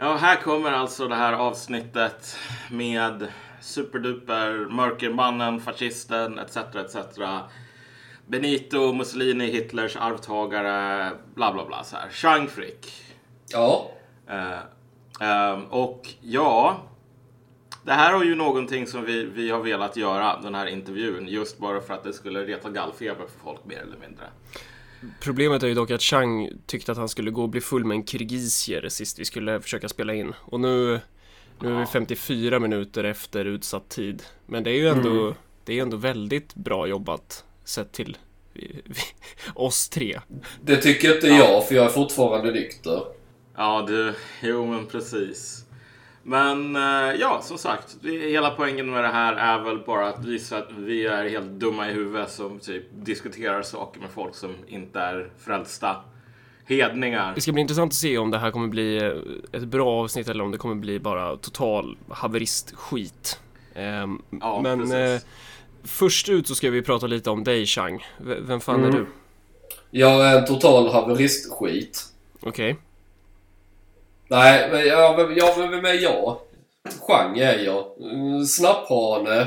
Ja, här kommer alltså det här avsnittet med superduper mörkermannen, fascisten etc. etc. Benito Mussolini, Hitlers arvtagare, bla bla bla så här. Chang Frick. Ja. Eh, ehm, och ja, det här är ju någonting som vi, vi har velat göra, den här intervjun, just bara för att det skulle reta gallfeber för folk mer eller mindre. Problemet är ju dock att Chang tyckte att han skulle gå och bli full med en kirgisier sist vi skulle försöka spela in. Och nu, nu är vi 54 minuter efter utsatt tid. Men det är ju ändå, det är ändå väldigt bra jobbat sett till vi, vi, oss tre. Det tycker inte jag, för jag är fortfarande nykter. Ja, du, jo men precis. Men eh, ja, som sagt, hela poängen med det här är väl bara att visa att vi är helt dumma i huvudet som typ diskuterar saker med folk som inte är frälsta hedningar. Det ska bli intressant att se om det här kommer bli eh, ett bra avsnitt eller om det kommer bli bara total haveristskit. Ehm, Ja, men precis. eh, först ut så ska vi prata lite om dig Chang. Vem fan är Mm. du? Jag är en total haveristskit. Okej. Nej, men jag, jag, vem är jag? Chang är jag. Snapphane.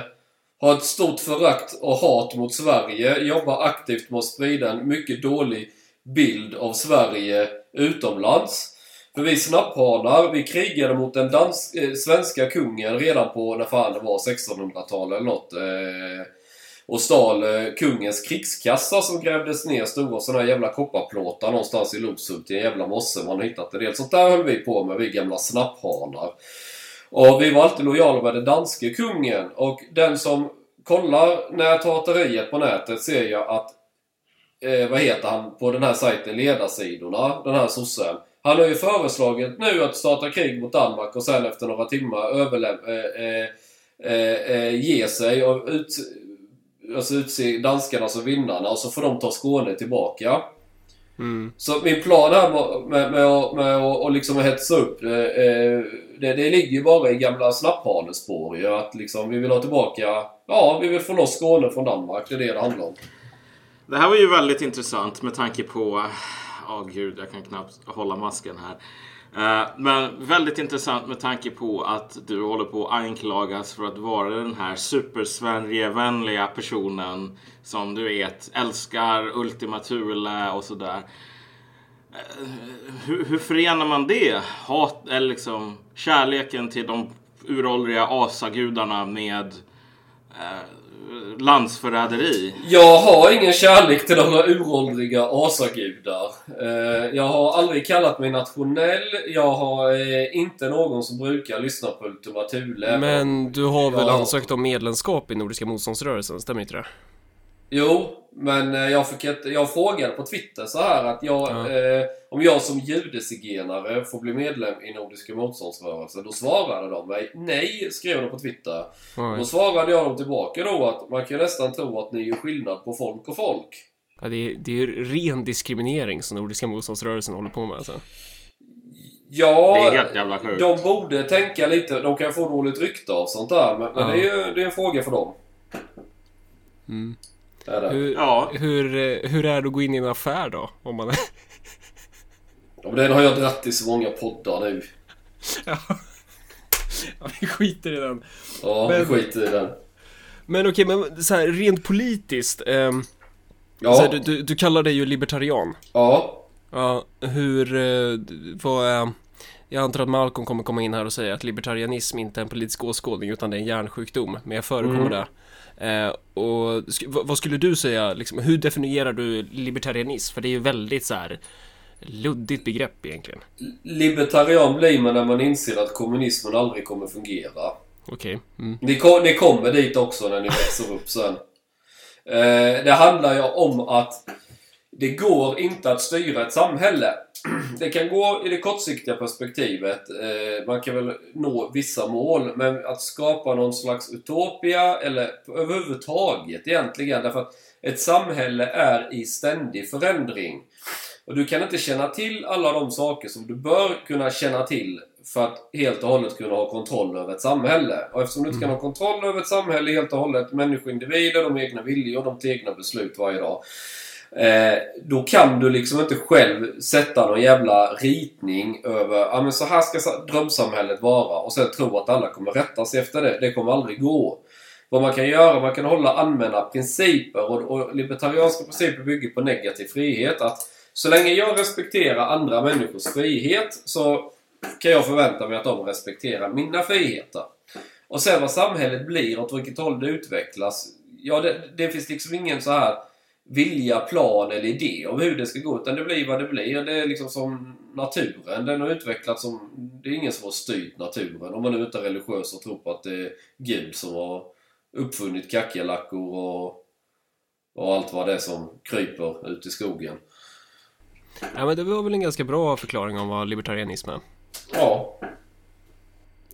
Har ett stort förakt och hat mot Sverige. Jobbar aktivt med att sprida en mycket dålig bild av Sverige utomlands. För vi snapphanar, vi krigade mot den dans- eh, svenska kungen redan på, när fan det var, 1600-talet eller något. Eh, och stal eh, kungens krigskassa som grävdes ner stora sådana här jävla kopparplåtar någonstans i Loshult i en jävla mosse man har hittat en del. Sånt där höll vi på med, vi gamla snapphanar. Och vi var alltid lojala med den danske kungen. Och den som kollar näthateriet på nätet ser jag att, eh, vad heter han på den här sajten, ledarsidorna, den här sossen. Han har ju föreslagit nu att starta krig mot Danmark och sen efter några timmar överläm- eh, eh, eh, eh ge sig och ut, alltså utse danskarna som vinnarna och så får de ta Skåne tillbaka. Mm. Så min plan här med, med, med, att- med att och liksom hetsa upp eh, det, det ligger ju bara i gamla snapphanespår ju. Att liksom vi vill ha tillbaka... Ja, vi vill få loss Skåne från Danmark. Det är det det handlar om. Det här var ju väldigt intressant med tanke på... Åh gud, jag kan knappt hålla masken här. Eh, men väldigt intressant med tanke på att du håller på att anklagas för att vara den här supersverigevänliga personen som du vet älskar Ultima Thule och sådär. Eh, hur, hur förenar man det? Hat, eller liksom kärleken till de uråldriga asagudarna med eh, landsförräderi? Jag har ingen kärlek till några uråldriga asagudar. Eh, jag har aldrig kallat mig nationell. Jag har eh, inte någon som brukar lyssna på Ultima Thule. Men du har väl ansökt om medlemskap i Nordiska motståndsrörelsen, stämmer inte det? Jo, men eh, jag, fick ett, jag frågade på Twitter så här att jag, Ja. eh, om jag som judezigenare får bli medlem i Nordiska motståndsrörelsen. Då svarade de mig nej, skrev de på Twitter. Ja, Då svarade jag dem tillbaka då att man kan nästan tro att ni gör skillnad på folk och folk. Ja, det, är, det är ju ren diskriminering som Nordiska motståndsrörelsen håller på med alltså. Ja, Det är helt jävla sjukt. de borde tänka lite. De kan få dåligt rykte av sånt där. Men, men Ja. det är ju det är en fråga för dem. Det är det. Hur, Ja. hur, eh, hur är det att gå in i en affär då? Om man... Och den har jag dratt i så många poddar nu. ja, vi skiter i den. Ja, Men- vi skiter i den. Men okej, men så här, rent politiskt. ehm, Ja, så här, du, du, du kallar dig ju libertarian. ja. Ja, hur, eh, vad är... Jag antar att Malcolm kommer komma in här och säga att libertarianism inte är en politisk åskådning utan det är en hjärnsjukdom. Men jag förekommer Mm. det. Eh, och vad, skulle du säga, liksom, hur definierar du libertarianism? För det är ju väldigt så här luddigt begrepp egentligen. Libertarian blir man när man inser att kommunismen aldrig kommer fungera. Okej. Mm. Ni, ko- ni kommer dit också när ni växer upp sen. Eh, det handlar ju om att det går inte att styra ett samhälle. Det kan gå i det kortsiktiga perspektivet. Eh, man kan väl nå vissa mål. Men att skapa någon slags utopia eller överhuvudtaget egentligen. Därför att ett samhälle är i ständig förändring. Och du kan inte känna till alla de saker som du bör kunna känna till för att helt och hållet kunna ha kontroll över ett samhälle. Och eftersom du inte kan ha kontroll över ett samhälle helt och hållet, människoindivider, de egna viljor, de egna beslut varje dag. Eh, då kan du liksom inte själv sätta någon jävla ritning över ja men så här ska drömsamhället vara och sen tro att alla kommer rätta sig efter det. Det kommer aldrig gå. Vad man kan göra, man kan hålla allmänna principer och, och libertarianska principer bygger på negativ frihet. Att så länge jag respekterar andra människors frihet så kan jag förvänta mig att de respekterar mina friheter. Och sen vad samhället blir, åt vilket håll det utvecklas. Ja, det, det finns liksom ingen så här vilja, plan eller idé om hur det ska gå. Utan det blir vad det blir. Det är liksom som naturen. Den har utvecklats som... Det är ingen som har styrt naturen. Om man nu inte är religiös och tror på att det är Gud som har uppfunnit kackerlackor och, och allt vad det är som kryper ut i skogen. Ja men det var väl en ganska bra förklaring om vad libertarianism är. Ja.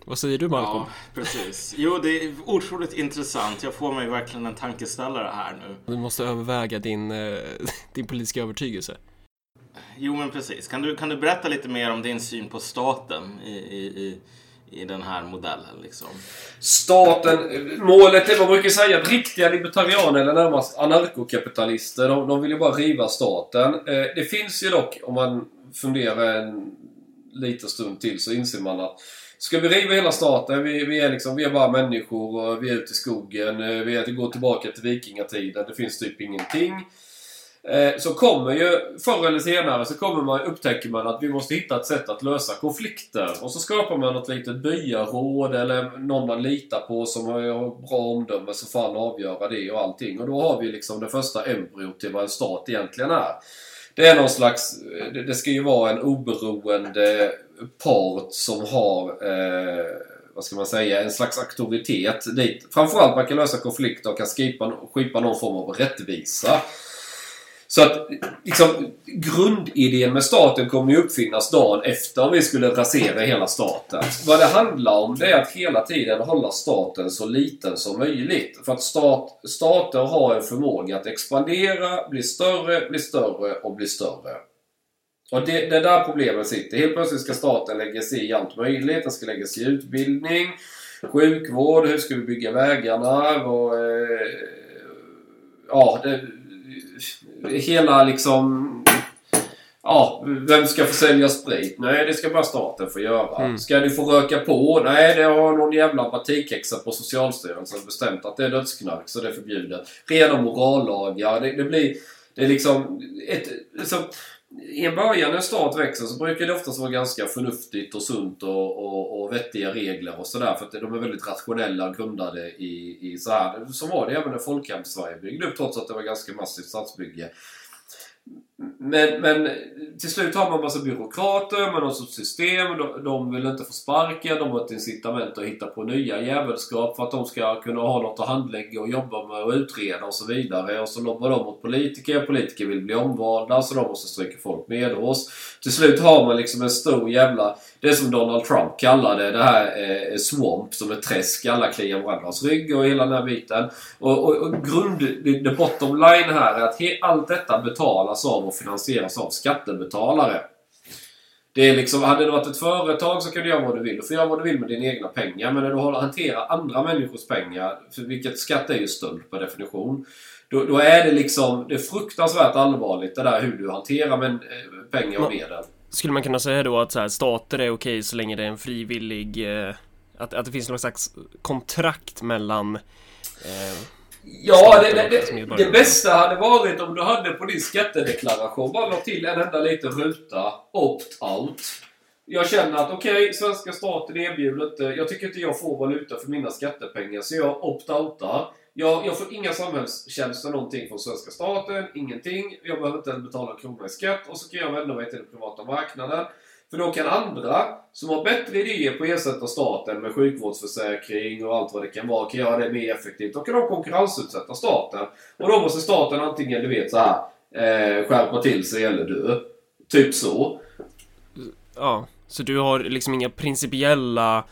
Vad säger du Malcolm? Ja, precis. Jo, det är otroligt intressant. Jag får mig verkligen en tankeställare här nu. Du måste överväga din, eh, din politiska övertygelse. Jo, men precis. Kan du, kan du berätta lite mer om din syn på staten i, i, i i den här modellen. Liksom. Staten, målet är, man brukar säga att riktiga libertarianer eller närmast anarkokapitalister, de, de vill ju bara riva staten. Eh, det finns ju dock, om man funderar en liten stund till, så inser man att Ska vi riva hela staten? Vi, vi, är liksom, vi är bara människor och vi är ute i skogen. Eh, vi är, går tillbaka till vikingatiden. Det finns typ ingenting. Eh, så kommer ju förr eller senare så kommer man, upptäcker man att vi måste hitta ett sätt att lösa konflikter. Och så skapar man något litet byaråd eller någon man litar på som har bra omdöme så får han avgöra det och allting. Och då har vi liksom det första embryot till vad en stat egentligen är. Det är någon slags... Eh, det ska ju vara en oberoende part som har... Eh, vad ska man säga? En slags auktoritet dit framförallt man kan lösa konflikter och kan skipa, skipa någon form av rättvisa. Så att liksom, grundidén med staten kommer ju uppfinnas dagen efter om vi skulle rasera hela staten. Vad det handlar om det är att hela tiden hålla staten så liten som möjligt. För att stat, stater har en förmåga att expandera, bli större, bli större och bli större. Och det, det är där problemet sitter. Helt plötsligt ska staten lägga sig i allt möjligt. Den ska lägga sig i utbildning, sjukvård, hur ska vi bygga vägarna? Och, eh, ja, det, hela liksom... Ja, vem ska få sälja sprit? Nej, det ska bara staten få göra. Mm. Ska du få röka på? Nej, det har någon jävla partikhäxa på Socialstyrelsen bestämt att det är dödsknark, så det är förbjudet. Rena morallagar. Det, det blir... Det är liksom... Ett, liksom i en början när en stat växer så brukar det oftast vara ganska förnuftigt och sunt och, och, och vettiga regler och sådär. För att de är väldigt rationella och grundade i, i så här. Så var det även när Folkhem-Sverige byggde upp trots att det var ganska massivt stadsbygge. Men, men till slut har man massa byråkrater med något sorts system. De, de vill inte få sparken. De har ett incitament att hitta på nya jävelskap för att de ska kunna ha något att handlägga och jobba med och utreda och så vidare. Och så lobbar de mot politiker. Politiker vill bli omvalda så de måste stryka folk med oss. Till slut har man liksom en stor jävla... Det som Donald Trump kallade det här eh, swamp som ett träsk. Alla kliar varandras rygg och hela den här biten. Och, och, och grund... The bottom line här är att he, allt detta betalas av och finansieras av skattebetalare. Det är liksom, hade det varit ett företag så kan du göra vad du vill. Du får göra vad du vill med dina egna pengar. Men när du hanterar andra människors pengar, för vilket skatt är ju stöld per definition. Då, då, är det liksom, det är fruktansvärt allvarligt det där hur du hanterar men, eh, pengar och medel. Skulle man kunna säga då att så här, stater är okej så länge det är en frivillig... Eh, att, att det finns någon slags kontrakt mellan eh, Ja, det, det, det, det, bästa hade varit om du hade på din skattedeklaration bara la till en enda liten ruta Opt-out. Jag känner att okej, okay, svenska staten erbjuder inte... Jag tycker inte jag får valuta för mina skattepengar så jag opt-outar. Jag, jag får inga samhällstjänster någonting från svenska staten, ingenting. Jag behöver inte ens betala en krona i skatt och så kan jag vända mig till den privata marknaden. För då kan andra som har bättre idéer på att ersätta staten med sjukvårdsförsäkring och allt vad det kan vara, kan göra det mer effektivt. Då kan de konkurrensutsätta staten. Och då måste staten antingen, du vet så här, eh, skärpa till sig eller dö. Typ så. Ja, så du har liksom inga principiella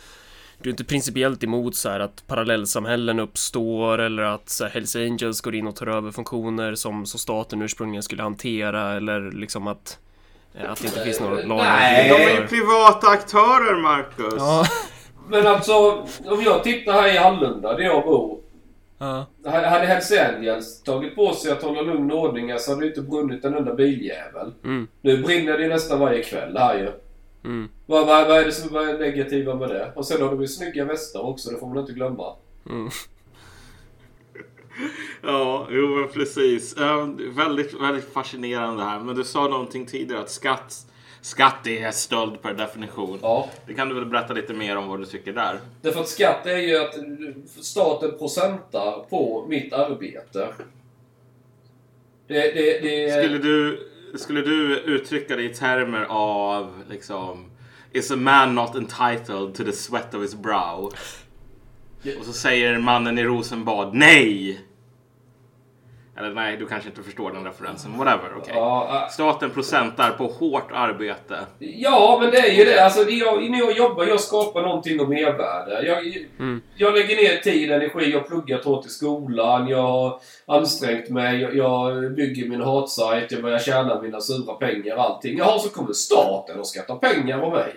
du är inte principiellt emot så här att parallellsamhällen uppstår eller att så här, Hells Angels går in och tar över funktioner som, som staten ursprungligen skulle hantera eller liksom att att det inte finns några lagar. Nej, de är ju privata aktörer, Marcus. Ja. Men alltså, om jag tittar här i Hallunda, där jag bor. Ja. Hade Hells Angels tagit på sig att hålla lugn och ordning så hade det inte brunnit en enda biljävel. Mm. Nu brinner det nästan varje kväll här ju. Mm. Vad, vad, vad är det som är negativa med det? Och sen har de ju snygga västar också, det får man inte glömma. Mm. Ja, jo men precis. Eh, väldigt, väldigt fascinerande här. Men du sa någonting tidigare att skatt, skatt är stöld per definition. Ja. Det kan du väl berätta lite mer om vad du tycker där? Därför att skatt är ju att staten procentar på mitt arbete. Det, det, det, Skulle du, skulle du uttrycka det i termer av liksom Is a man not entitled to the sweat of his brow? Och så säger mannen i Rosenbad nej! Eller nej, du kanske inte förstår den referensen. Whatever, okej. Ja, äh, Staten procentar på hårt arbete. ja, men det är ju det. Alltså, det jag, när jag jobbar, jag skapar någonting av mervärde. Jag, Mm. jag lägger ner tid, energi, jag pluggar hårt i skolan, jag har ansträngt mig, jag, jag bygger min hatsajt, jag börjar tjäna mina sura pengar, allting. Jaha, så kommer staten och ska ta pengar av mig.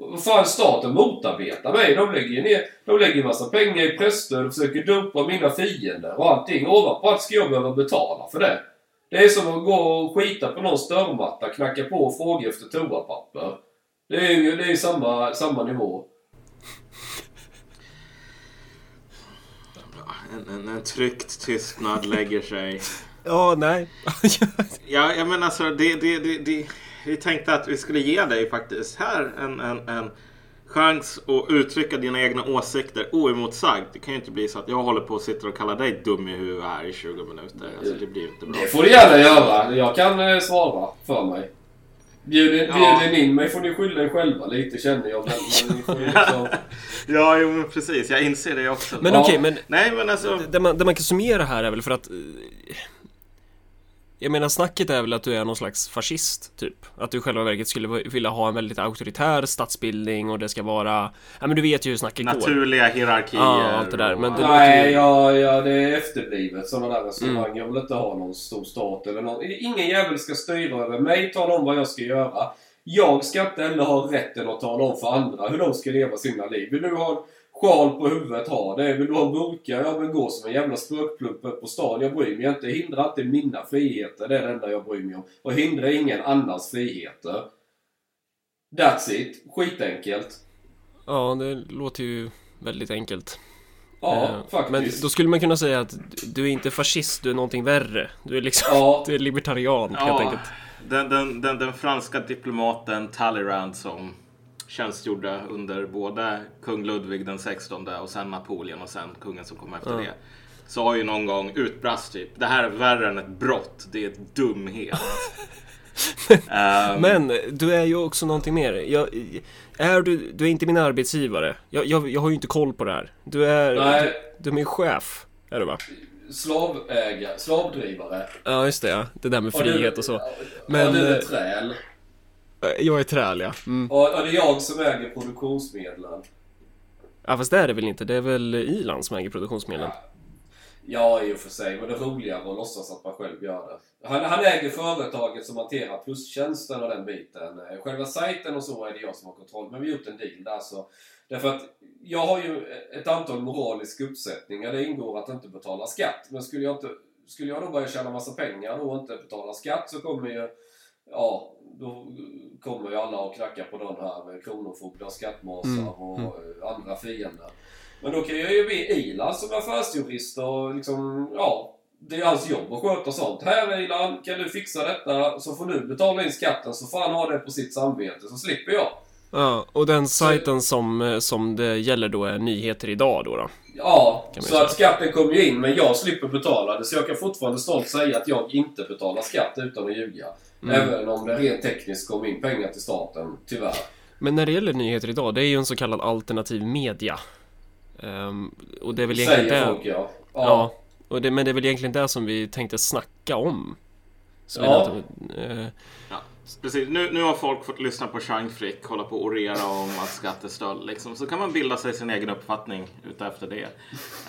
Vad fan, staten motarbetar mig. De lägger ju ner, de lägger massa pengar i presstöd och försöker dumpa mina fiender och allting. Ovanpå allt ska jag behöva betala för det. Det är som att gå och skita på någons dörrmatta, knacka på och fråga efter toapapper. Det är ju det är samma, samma nivå. En, en, en tryckt tystnad lägger sig. Ja, nej. Ja, jag menar alltså, det, det, det, det, vi tänkte att vi skulle ge dig faktiskt här en, en, en chans att uttrycka dina egna åsikter oemotsagd. Det kan ju inte bli så att jag håller på och sitter och kallar dig dum i huvudet här i 20 minuter. Alltså, det blir ju inte bra. Det får du gärna göra. Jag kan eh, svara för mig. Bjuder, Ja. bjuder ni in mig får ni skylla er själva lite känner jag. Men, liksom... Ja, jo men precis. Jag inser det också. Men Ja. okej, men Nej, men alltså. det man, det man kan summera här är väl för att eh, Jag menar snacket är väl att du är någon slags fascist typ Att du i själva verket skulle vilja ha en väldigt auktoritär statsbildning och det ska vara Ja men du vet ju hur snacket går Naturliga hierarkier. Ja, allt det där, men det- Nej, ju- ja, ja, det är efterblivet sådana där resonemang. Mm. Jag vill inte ha någon stor stat eller någon. Ingen jävel ska styra över mig, tala om vad jag ska göra. Jag ska inte heller ha rätten att tala om för andra hur de ska leva sina liv. Vill du ha sjal på huvudet, ha det. Vill du ha en burka, ja men gå som en jävla spökplump upp på stan. Jag bryr mig inte. Hindra inte mina friheter. Det är det enda jag bryr mig om. Och hindra ingen annans friheter. That's it. Skitenkelt. Ja, det låter ju väldigt enkelt Ja, Eh, faktiskt. Men då skulle man kunna säga att du är inte fascist, du är någonting värre Du är liksom, Ja. du är libertarian helt Ja, enkelt den, den, den, den franska diplomaten Talleyrand som tjänstgjorde under både kung Ludvig den 16 och sen Napoleon och sen kungen som kom efter Ja. det. Sa ju någon gång utbrast typ det här är värre än ett brott, det är dumhet. Ehm, Men du är ju också någonting mer. Jag, är du, du är inte min arbetsgivare. Jag, jag, jag har ju inte koll på det här. Du är, Nej. du, du är min chef. Är du va? Slavägare, slavdrivare. Ja, just det ja. Det där med Och du- frihet och så. Men, och du är eh, träl. Jag är träl ja. Mm. Och, och det är jag som äger produktionsmedlen. Ja fast det är det väl inte. Det är väl Ilan som äger produktionsmedlen. Ja, i och för sig. Men det är roligare att låtsas att man själv gör det. Han, han äger företaget som hanterar plustjänsten och den biten. Eh, Själva sajten och så är det jag som har kontroll. Men vi har gjort en deal där så. Därför att jag har ju ett antal moraliska uppsättningar. Det ingår att inte betala skatt. Men skulle jag, inte, skulle jag då börja tjäna massa pengar och inte betala skatt så kommer ju... Ja, då kommer ju alla att knacka på den här med kronofogdar, skattmasar Mm, och mm. andra fiender. Men då kan jag ju be Ilan som affärsjurist och liksom, ja, det är hans jobb att sköta sånt. Här Ilan, kan du fixa detta så får du betala in skatten så får han ha det på sitt samvete så slipper jag. Ja, och den sajten som, eh, som det gäller då är Nyheter Idag då. då. Ja, så säga. att skatten kommer ju in men jag slipper betala det så jag kan fortfarande stolt säga att jag inte betalar skatt utan att ljuga. Mm. Även om det rent tekniskt kommer in pengar till staten, tyvärr. Men när det gäller Nyheter Idag, det är ju en så kallad alternativ media. Ehm, och det är väl egentligen Säger det... folk ja. Ja, och det, men det är väl egentligen det som vi tänkte snacka om. Så Ja. inte, eh, Ja, precis. Nu, nu har folk fått lyssna på Chang Frick hålla på och orera om att skattestöld. Liksom. Så kan man bilda sig sin egen uppfattning utefter det.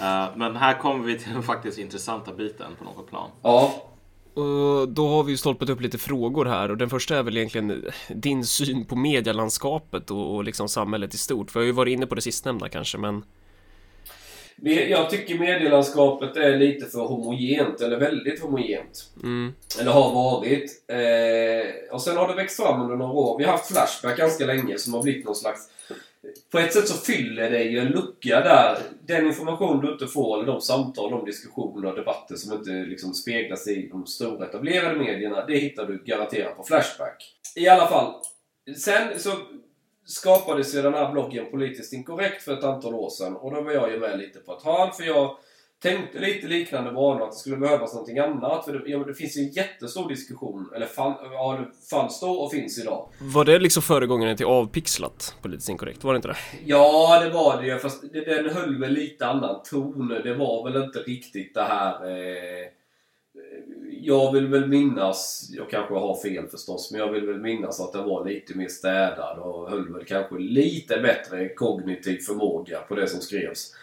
Eh, men här kommer vi till den faktiskt intressanta biten på något plan. Ja. Och då har vi ju stolpat upp lite frågor här och den första är väl egentligen din syn på medielandskapet och, och liksom samhället i stort. För jag har ju varit inne på det sistnämnda kanske men Jag tycker medielandskapet är lite för homogent, eller väldigt homogent. Mm. Eller har varit. Eh, och sen har det växt fram under några år. Vi har haft Flashback ganska länge som har blivit någon slags... På ett sätt så fyller det ju en lucka där. Den information du inte får, eller de samtal, de diskussioner och debatter som inte liksom speglas i de stora etablerade medierna, det hittar du garanterat på Flashback. I alla fall. Sen så skapades ju den här bloggen Politiskt Inkorrekt för ett antal år sedan. Och då var jag ju med lite på ett hörn för jag tänkte lite liknande banor att det skulle behövas någonting annat. För det, ja, det finns ju en jättestor diskussion, eller fan, ja, det fanns då och finns idag. Var det liksom föregångaren till avpixlat politiskt inkorrekt? Var det inte det? Ja, det var det ju. Fast det, den höll väl lite annan ton. Det var väl inte riktigt det här... Eh, jag vill väl minnas, jag kanske har fel förstås, men jag vill väl minnas att den var lite mer städad och höll väl kanske lite bättre kognitiv förmåga på det som skrevs.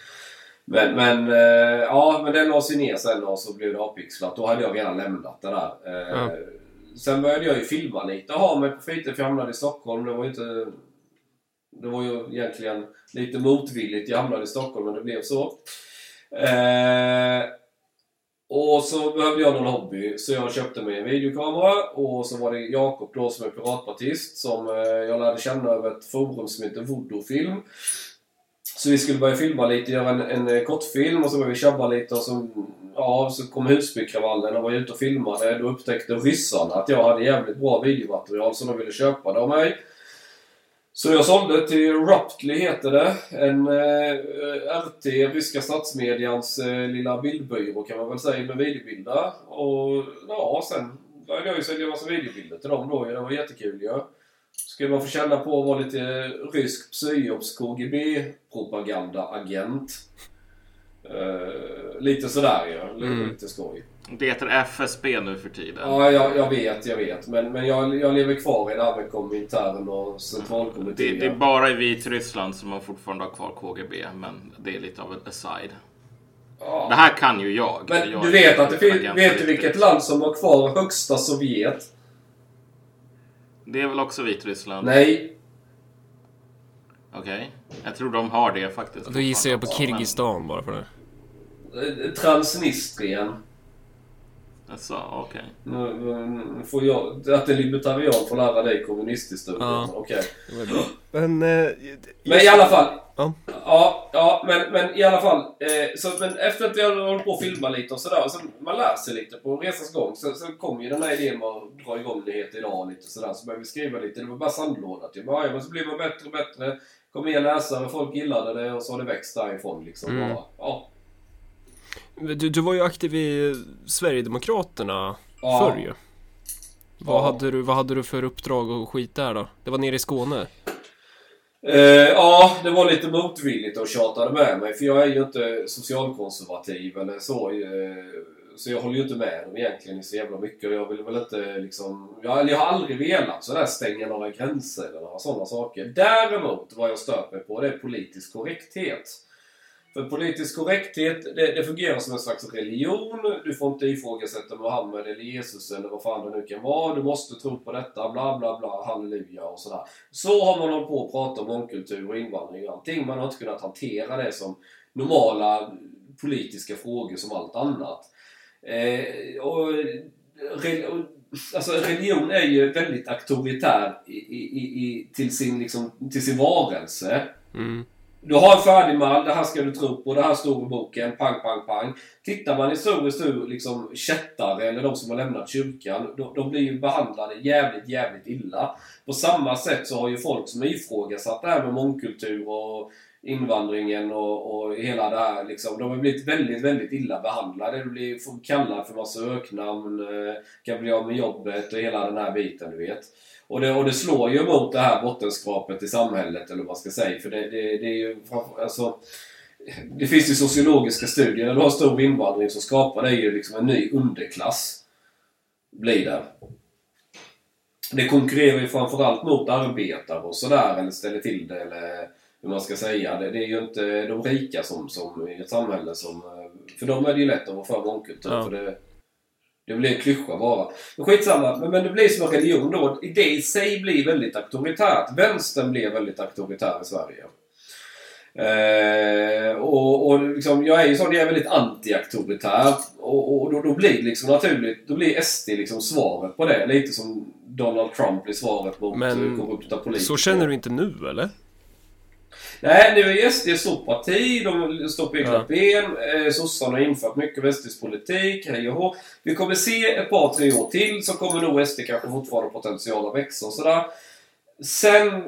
Men, men eh, ja, men den lades ju ner sen och så blev det avpixlat. Då hade jag redan lämnat det där. Eh, Ja. Sen började jag ju filma lite och ha mig på fritid för jag hamnade i Stockholm. Det var ju inte... Det var ju egentligen lite motvilligt jag hamnade i Stockholm, men det blev så. Eh, och så behövde jag någon hobby, så jag köpte mig en videokamera. Och så var det Jakob då som är piratpartist som eh, jag lärde känna över ett forum som heter Voodoo-film. Så vi skulle börja filma lite, göra en, en eh, kortfilm och så började vi tjabba lite och så, ja, så kom Husbykravallen och var ute och filmade. Då upptäckte ryssarna att jag hade jävligt bra videomaterial som de ville köpa det av mig. Så jag sålde till Ruptly heter det. En eh, RT, ryska statsmedians eh, lilla bildbyrå kan man väl säga med videobilder. Och ja, sen började jag ju sälja massa videobilder till dem då. Det var jättekul ju. Skulle man få känna på att vara lite rysk psyops KGB-propagandaagent. Eh, lite sådär ju. Lite, Mm. lite skoj. Det heter FSB nu för tiden. Ja, jag, jag vet, jag vet. Men, men jag, jag lever kvar i det här med Komintern och centralkommittén. Det, det är bara i Vitryssland som man fortfarande har kvar KGB, men det är lite av en aside. Ja. Det här kan ju jag. Men jag du vet att det finns... Vet du vilket land som har kvar högsta Sovjet? Det är väl också Vitryssland? Nej. Okej. Jag tror de har det faktiskt. Då gissar jag på. Kirgizistan bara för det. Eh, Transnistrien. Alltså, okej. Nu, nu får jag... Att en libertarian får lära dig kommunisthistoria. Ja. Okej. Bra. Men... Eh, Men i alla fall. Ja. Ja, ja men, men i alla fall. Eh, så, men efter att vi hade hållit på att filma lite och sådär. Så man lär sig lite på resans gång. Så, så kom ju den här idén med att dra igång nyheter idag och lite sådär. Så började vi skriva lite. Det var bara sandlåda till början. Men så blev man bättre och bättre. Kom mer läsare, folk gillade det och så har det växt därifrån liksom. Mm. Ja, ja. Du, du var ju aktiv i Sverigedemokraterna Ja. förr ju. Vad, Ja. hade du, vad hade du för uppdrag och skit där då? Det var nere i Skåne? Eh, ja, det var lite motvilligt och tjatade med mig. För jag är ju inte socialkonservativ eller så. Eh, så jag håller ju inte med dem egentligen i så jävla mycket. Jag vill väl inte liksom... Jag, jag har aldrig velat sådär stänga några gränser eller några sådana saker. Däremot, vad jag stört mig på, det är politisk korrekthet. För politisk korrekthet, det, det fungerar som en slags religion. Du får inte ifrågasätta Muhammed eller Jesus eller vad fan det nu kan vara. Du måste tro på detta, bla bla bla, halleluja och sådär. Så har man hållit på att prata om mångkultur och invandring och allting. Man har inte kunnat hantera det som normala politiska frågor som allt annat. Eh, och, re, och, alltså religion är ju väldigt auktoritär i, i, i, till, sin, liksom, till sin varelse. Mm. Du har en färdig mall, det här ska du tro på, det här står i boken, pang, pang, pang. Tittar man historiskt hur liksom kättare, eller de som har lämnat kyrkan, de, de blir ju behandlade jävligt, jävligt illa. På samma sätt så har ju folk som ifrågasatt det här med mångkultur och invandringen och, och hela det här liksom, de har blivit väldigt, väldigt illa behandlade. De blir kallade för massa öknamn, eh, kan bli av med jobbet och hela den här biten, du vet. Och det, och det slår ju mot det här bottenskrapet i samhället, eller vad man ska säga. För det, det, det är ju alltså, Det finns ju sociologiska studier. När du har stor invandring så skapar det ju liksom en ny underklass. Blir det. Det konkurrerar ju framförallt mot arbetare och sådär, eller ställer till det, eller hur man ska säga. Det, det är ju inte de rika som, som i ett samhälle som... För dem är det ju lätt att vara för mångkultur. Ja. För det, det blir en klyscha bara. Men skitsamma. Men, men det blir som en religion då. Det i sig blir väldigt auktoritärt. Vänstern blir väldigt auktoritär i Sverige. Eh, och och liksom, jag är ju sån, jag är väldigt anti-auktoritär. Och, och då, då blir liksom naturligt, då blir SD liksom svaret på det. Lite som Donald Trump blir svaret mot Men korrupta politiker. Så känner du inte nu eller? Nej, nu är SD parti. De står på egna ben. Eh, Sossarna har infört mycket av SDs politik. Hej och hå. Vi kommer se ett par, tre år till så kommer nog SD kanske fortfarande potential att växa och sådär. Sen eh,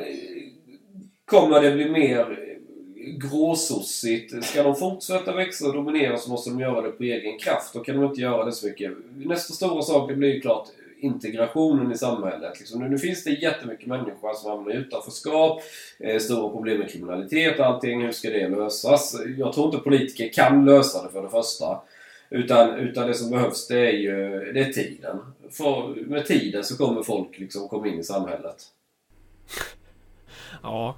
kommer det bli mer eh, gråsossigt. Ska de fortsätta växa och dominera så måste de göra det på egen kraft. Då kan de inte göra det så mycket. Nästa stora sak det blir ju klart integrationen i samhället. Liksom, nu, nu finns det jättemycket människor som hamnar i utanförskap, eh, stora problem med kriminalitet och allting. Hur ska det lösas? Jag tror inte politiker kan lösa det för det första. Utan, utan det som behövs det är ju det är tiden. För med tiden så kommer folk liksom komma in i samhället. Ja.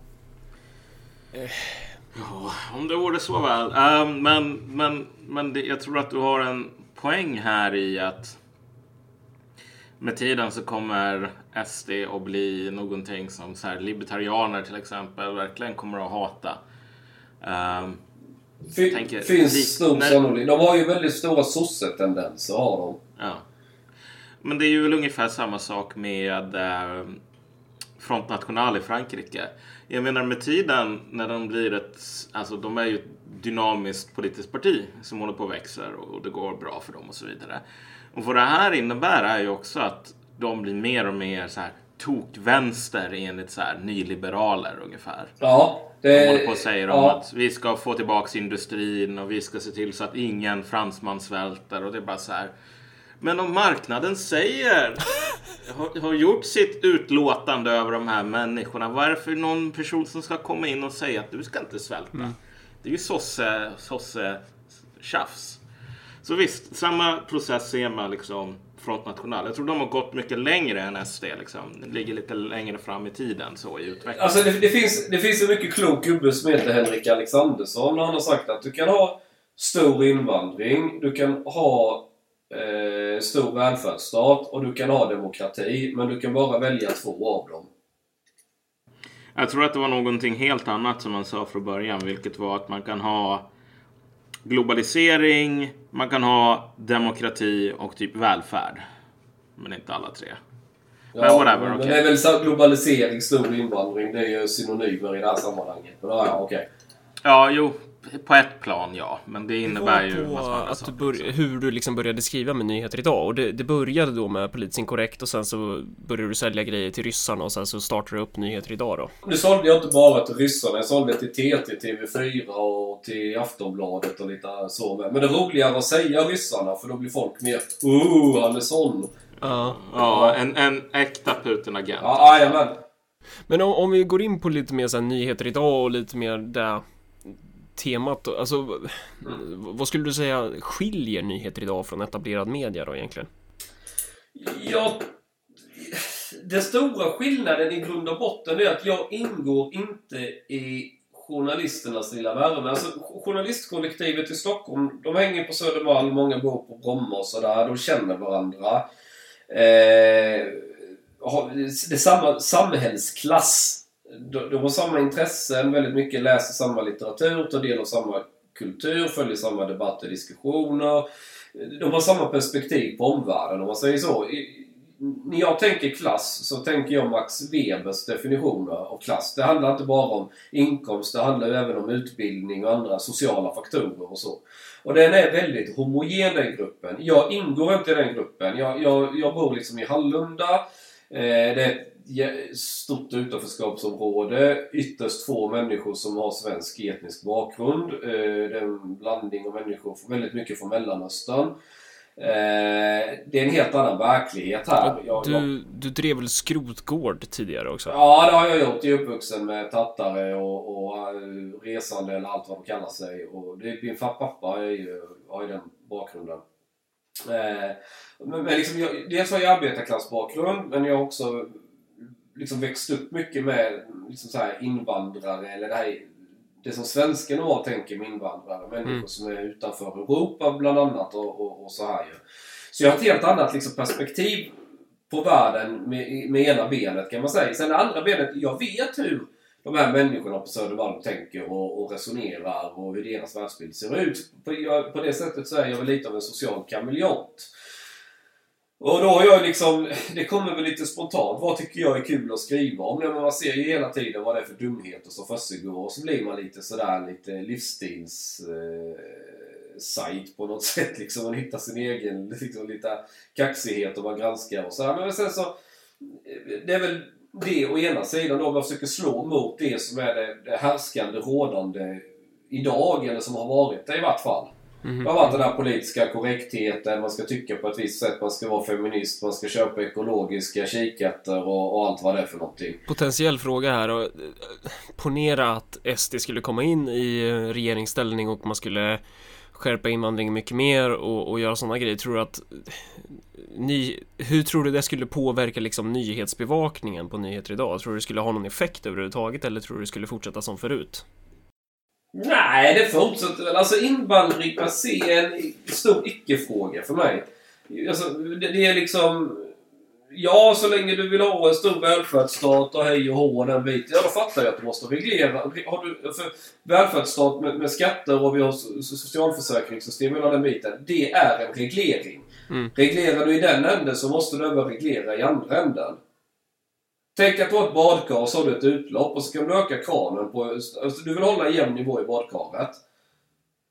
Ja, om det vore så väl. Ehm, men men, men det, jag tror att du har en poäng här i att med tiden så kommer SD att bli någonting som så här, libertarianer till exempel verkligen kommer att hata. Ehm, Fin, Tänker- finns när- sannolikhet. De har ju väldigt stora sossetendenser har de. Ja. Men det är ju väl ungefär samma sak med eh, Front National i Frankrike. Jag menar med tiden när de blir ett, alltså de är ju ett dynamiskt politiskt parti som håller på och växer och det går bra för dem och så vidare. Och vad det här innebär är ju också att de blir mer och mer så här tokvänster enligt så här nyliberaler ungefär. Ja. De Det, håller på och säger om ja. att vi ska få tillbaks industrin och vi ska se till så att ingen fransman svälter och det är bara så här. Men om marknaden säger, har, har gjort sitt utlåtande över de här människorna, vad är det för någon person som ska komma in och säga att du ska inte svälta? Det är ju sosse, sosse tjafs. Så visst, samma process ser man liksom Front National. Jag tror de har gått mycket längre än SD liksom. Det ligger lite längre fram i tiden så i utvecklingen. Alltså det, det, finns, det finns en mycket klok gubbe som heter Henrik Alexandersson. och Han har sagt att du kan ha stor invandring, du kan ha eh, stor välfärdsstat och du kan ha demokrati. Men du kan bara välja två av dem. Jag tror att det var någonting helt annat som man sa från början, vilket var att man kan ha globalisering, man kan ha demokrati och typ välfärd. Men inte alla tre. Men whatever, men okej. det är väl så globalisering, stor invandring. Det är ju synonymer i det här sammanhanget. Men ja, ja, okej. Ja, jo, på ett plan ja. Men det Det innebär ju var massa på att du bör, hur du liksom började skriva med nyheter idag och det, det började då med politiskt inkorrekt och sen så började du sälja grejer till ryssarna och sen så startade du upp nyheter idag då. Nu sålde jag inte bara till ryssarna. Jag sålde till TT, TV4 och till Aftonbladet och lite så med. Men det är roligare att säga ryssarna för då blir folk mer Oh, han är sån. Ja. Ja, en, en äkta Putin-agent. Ja, jajamän. Men om, om vi går in på lite mer så här nyheter idag och lite mer det temat alltså vad skulle du säga skiljer nyheter idag från etablerad media då egentligen? Ja, den stora skillnaden i grund och botten är att jag ingår inte i journalisternas lilla värme. Alltså, journalistkollektivet i Stockholm, de hänger på Södermalm, många bor på Bromma och sådär. De känner varandra. Eh, har- det är samma samhällsklass. De, de har samma intressen, väldigt mycket läser samma litteratur, tar del av samma kultur, följer samma debatter och diskussioner. De har samma perspektiv på omvärlden om man säger så. I- När jag tänker klass så tänker jag Max Webers definitioner av klass. Det handlar inte bara om inkomst, det handlar ju även om utbildning och andra sociala faktorer och så. Och den är väldigt homogen den gruppen. Jag ingår inte i den gruppen. Jag, jag, jag bor liksom i Hallunda. Eh, det är ett stort utanförskapsområde. Ytterst få människor som har svensk etnisk bakgrund. Eh, det är en blandning av människor, väldigt mycket från Mellanöstern. Eh, det är en helt annan verklighet här. Jag, jag, Du, du drev väl skrotgård tidigare också? Ja, det har jag gjort. Jag är uppvuxen med tattare och, och eh, resande eller allt vad de kallar sig. Och det, min pappa är ju, har ju den bakgrunden. Men, men liksom, jag, dels har jag arbetarklassbakgrund, men jag har också liksom växt upp mycket med liksom så här invandrare, eller det här det som svensken normalt tänker med invandrare. Människor Mm. som är utanför Europa bland annat och, och, och så här ju. Så jag har ett helt annat liksom, perspektiv på världen med, med ena benet kan man säga. Sen det andra benet, jag vet hur de här människorna på Södermalm tänker och, och resonerar och hur deras världsbild ser ut. På, jag, på det sättet så är jag väl lite av en social kameleont. Och då har jag liksom, det kommer väl lite spontant. Vad tycker jag är kul att skriva om? Men man ser ju hela tiden vad det är för dumheter som försiggår och så blir man lite sådär lite livsstils... Eh, sajt på något sätt. Liksom. Man hittar sin egen liksom, lite kaxighet och man granskar och sådär. Men sen så... Eh, det är väl det å ena sidan då man försöker slå mot det som är det, det härskande, rådande idag, eller som har varit det i vart fall. Mm. Det har varit den här politiska korrektheten, man ska tycka på ett visst sätt, man ska vara feminist, man ska köpa ekologiska kikärtor och, och, allt vad det är för någonting. Potentiell fråga här. Och, ponera att SD skulle komma in i regeringsställning och man skulle skärpa invandringen mycket mer och, och göra sådana grejer. Tror du att ny, hur tror du det skulle påverka liksom nyhetsbevakningen på nyheter idag? Tror du det skulle ha någon effekt överhuvudtaget eller tror du det skulle fortsätta som förut? Nej, det fortsätter väl. Alltså invandring per se är en stor icke-fråga för mig. Alltså, det, det är liksom... Ja, så länge du vill ha en stor välfärdsstat och hej och hå och den biten. Ja, då fattar jag att du måste reglera. Har du för välfärdsstat med, med skatter och vi har socialförsäkringssystem och den biten. Det är en reglering. Mm. Reglerar du i den änden så måste du även reglera i andra änden. Tänk att du har ett badkar och så har du ett utlopp och så kan du öka kranen på... Alltså du vill hålla en jämn nivå i badkaret.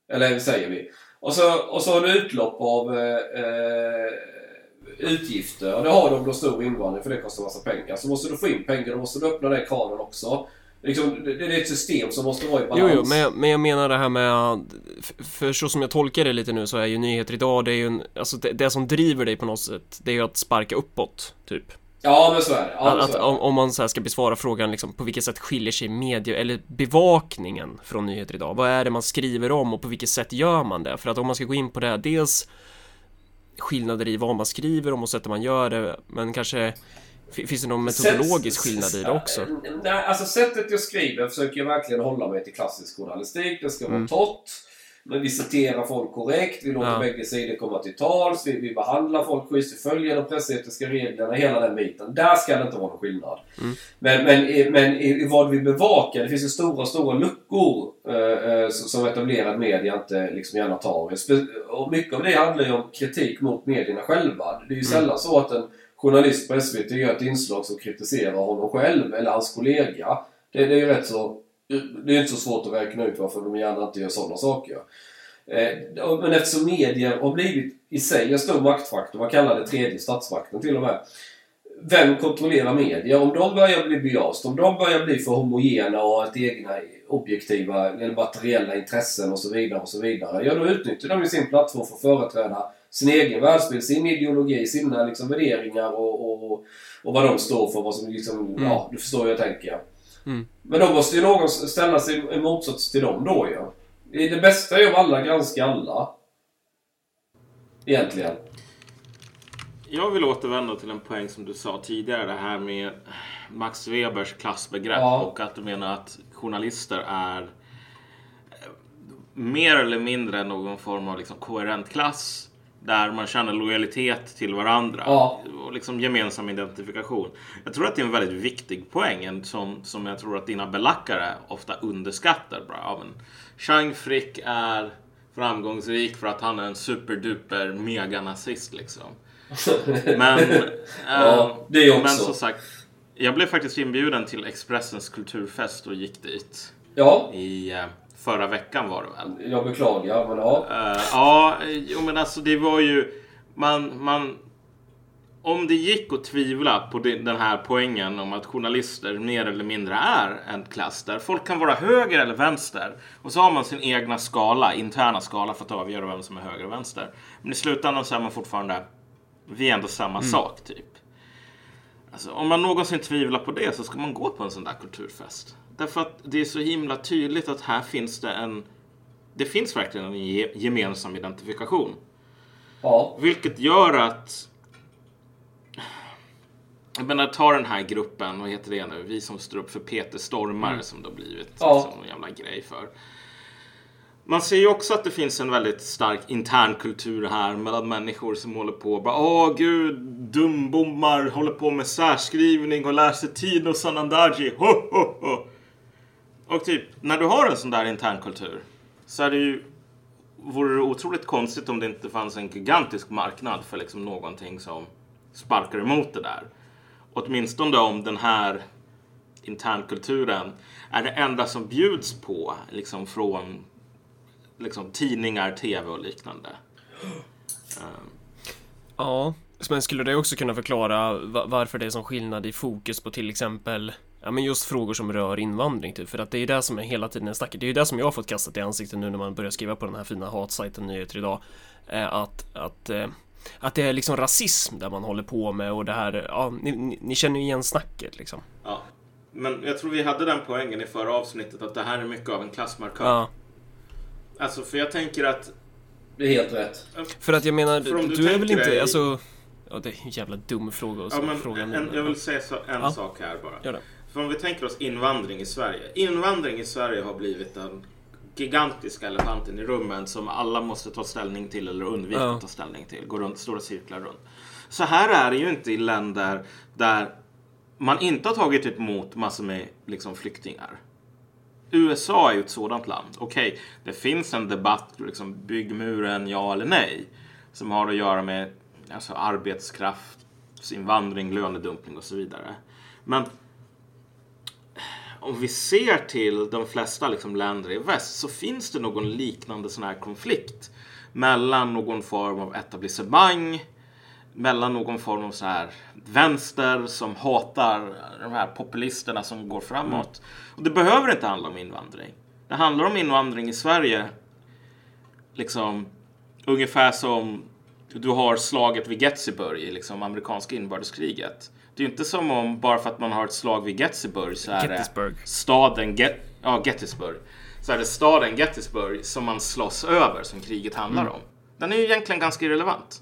Eller säger vi. Och så, och så har du utlopp av eh, eh, utgifter. Och det har du om du har stor invandring för det kostar massa pengar. Så måste du få in pengar, då måste du öppna den kranen också. Liksom, det, är ett system som måste vara i balans. Jo, jo, men jag, men jag menar det här med... För så som jag tolkar det lite nu så är ju nyheter idag, det är ju en... Alltså det, det som driver dig på något sätt, det är ju att sparka uppåt, typ. Ja, men så är det. Ja, att, att om, om, man så ska besvara frågan liksom, på vilket sätt skiljer sig media eller bevakningen från nyheter idag? Vad är det man skriver om och på vilket sätt gör man det? För att om man ska gå in på det, dels skillnader i vad man skriver om och sättet man gör det, men kanske Finns det någon metodologisk skillnad i det också? Nej, alltså sättet jag skriver försöker jag verkligen hålla mig till klassisk journalistik. Det ska vara mm. torrt. Men vi citerar folk korrekt, vi låter ja. bägge sidor komma till tals, vi, vi behandlar folk schysst, vi följer de pressetiska reglerna, hela den biten. Där ska det inte vara någon skillnad. Mm. Men, men, men i, i, vad vi bevakar, det finns ju stora, stora luckor eh, eh som etablerad media inte liksom gärna tar. Och mycket av det handlar ju om kritik mot medierna själva. Det är ju mm. sällan så att en journalist på SVT gör ett inslag som kritiserar honom själv eller hans kollega. Det, det är ju rätt så... Det är inte så svårt att räkna ut varför de gärna inte gör sådana saker. Eh, men eftersom medier har blivit i sig en stor maktfaktor, man kallar det tredje statsmakten till och med. Vem kontrollerar media? Om de börjar bli biased, om de börjar bli för homogena och har ett egna objektiva eller materiella intressen och så vidare och så vidare. Ja, då utnyttjar de ju sin plattform för att företräda sin egen världsbild, sin ideologi, sina liksom värderingar och, och, och vad de står för. Vad som liksom, mm. Ja, du förstår hur jag tänker. Mm. Men då måste ju någon ställa sig i motsats till dem då ju. Ja. Det bästa är ju om alla granskar alla. Egentligen. Jag vill återvända till en poäng som du sa tidigare. Det här med Max Webers klassbegrepp ja. och att du menar att journalister är mer eller mindre någon form av liksom koherent klass där man känner lojalitet till varandra ja. och liksom gemensam identifikation. Jag tror att det är en väldigt viktig poäng som, som jag tror att dina belackare ofta underskattar. Bra. Ja, men Chang Frick är framgångsrik för att han är en superduper meganazist liksom. Men, ja, äh, det är också. men som sagt, jag blev faktiskt inbjuden till Expressens kulturfest och gick dit. Ja. I, äh, förra veckan var det väl? Jag beklagar, men ja. Uh, ja, jo, men alltså det var ju... Man, man, om det gick att tvivla på den här poängen om att journalister mer eller mindre är en klass där folk kan vara höger eller vänster och så har man sin egna skala, interna skala för att avgöra vem som är höger och vänster. Men i slutändan så är man fortfarande, vi är ändå samma mm. sak typ. Alltså, om man någonsin tvivlar på det så ska man gå på en sån där kulturfest. Därför att det är så himla tydligt att här finns det en... Det finns verkligen en gemensam identifikation. Ja. Vilket gör att... Jag menar, ta den här gruppen, vad heter det nu? Vi som står upp för Peter Stormare mm. som det har blivit ja. liksom, en jävla grej för. Man ser ju också att det finns en väldigt stark intern kultur här mellan människor som håller på och bara Åh gud, dumbommar, håller på med särskrivning och läser Tino Sanandaji. Ho, ho, ho. Och typ, när du har en sån där internkultur så är det ju vore det otroligt konstigt om det inte fanns en gigantisk marknad för liksom någonting som sparkar emot det där. Åtminstone om den här internkulturen är det enda som bjuds på liksom från liksom, tidningar, tv och liknande. Ja, men skulle det också kunna förklara va- varför det är som skillnad i fokus på till exempel Ja men just frågor som rör invandring typ, för att det är ju det som är hela tiden snacket. Det är ju det som jag har fått kastat i ansiktet nu när man börjar skriva på den här fina hatsajten Nyheter Idag. Eh, att, att, eh, att det är liksom rasism där man håller på med och det här, ja ni, ni, känner ju igen snacket liksom. Ja. Men jag tror vi hade den poängen i förra avsnittet att det här är mycket av en klassmarkör. Ja. Alltså för jag tänker att Det är helt rätt. För att jag menar, du, du är väl inte, dig- alltså... Ja, det är en jävla dum fråga att Ja, men fråga en, jag vill säga så, en Ja. sak här bara. Gör det. För om vi tänker oss invandring i Sverige. Invandring i Sverige har blivit den gigantiska elefanten i rummet som alla måste ta ställning till eller undvika Ja. att ta ställning till. Gå runt stora cirklar runt. Så här är det ju inte i länder där man inte har tagit emot massor med liksom, flyktingar. USA är ju ett sådant land. Okej, det finns en debatt, liksom, bygg muren, ja eller nej. Som har att göra med alltså, arbetskraftsinvandring, lönedumpning och så vidare. Men om vi ser till de flesta liksom, länder i väst så finns det någon liknande sån här konflikt mellan någon form av etablissemang mellan någon form av så här vänster som hatar de här populisterna som går framåt. Och det behöver inte handla om invandring. Det handlar om invandring i Sverige. Liksom ungefär som du har slaget vid Gettysburg i liksom amerikanska inbördeskriget. Det är ju inte som om bara för att man har ett slag vid Gettysburg så är Gettysburg. det staden Get ja, Gettysburg. Så är det staden Gettysburg som man slåss över som kriget handlar om. Den är ju egentligen ganska irrelevant.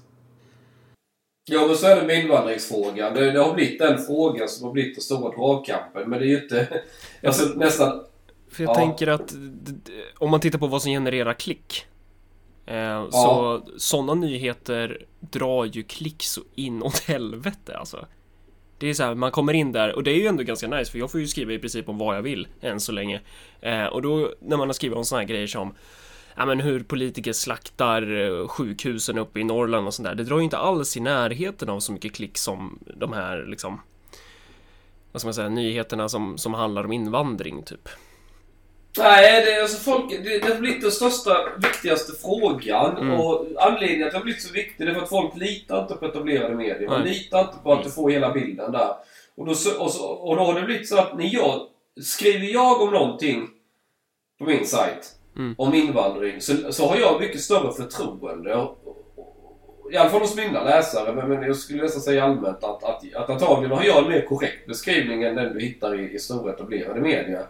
Ja, men så är det med invandringsfrågan. Det, det har blivit den frågan som har blivit den stora dragkampen. Men det är ju inte... Alltså nästan... För jag Ja. tänker att om man tittar på vad som genererar klick. Eh, Så sådana nyheter drar ju klick så inåt helvete alltså. Det är så här, man kommer in där och det är ju ändå ganska nice för jag får ju skriva i princip om vad jag vill än så länge. Eh, och då när man har skrivit om såna här grejer som Ja men hur politiker slaktar eh, sjukhusen uppe i Norrland och sånt där. Det drar ju inte alls i närheten av så mycket klick som de här liksom Vad ska man säga, nyheterna som, som handlar om invandring typ. Nej, det, är alltså folk, det, det har blivit den största, viktigaste frågan. Mm. Och anledningen till att det har blivit så viktigt är för att folk litar inte på etablerade medier. Man Nej. litar inte på att du får hela bilden där. Och då, och, så, och då har det blivit så att när jag skriver jag om någonting på min sajt Mm. om invandring så, så har jag mycket större förtroende. Och, och, I alla fall hos mina läsare, men, men jag skulle nästan säga allmänt att, att, att antagligen har jag en mer korrekt beskrivning än den du hittar i, i stora etablerade medier.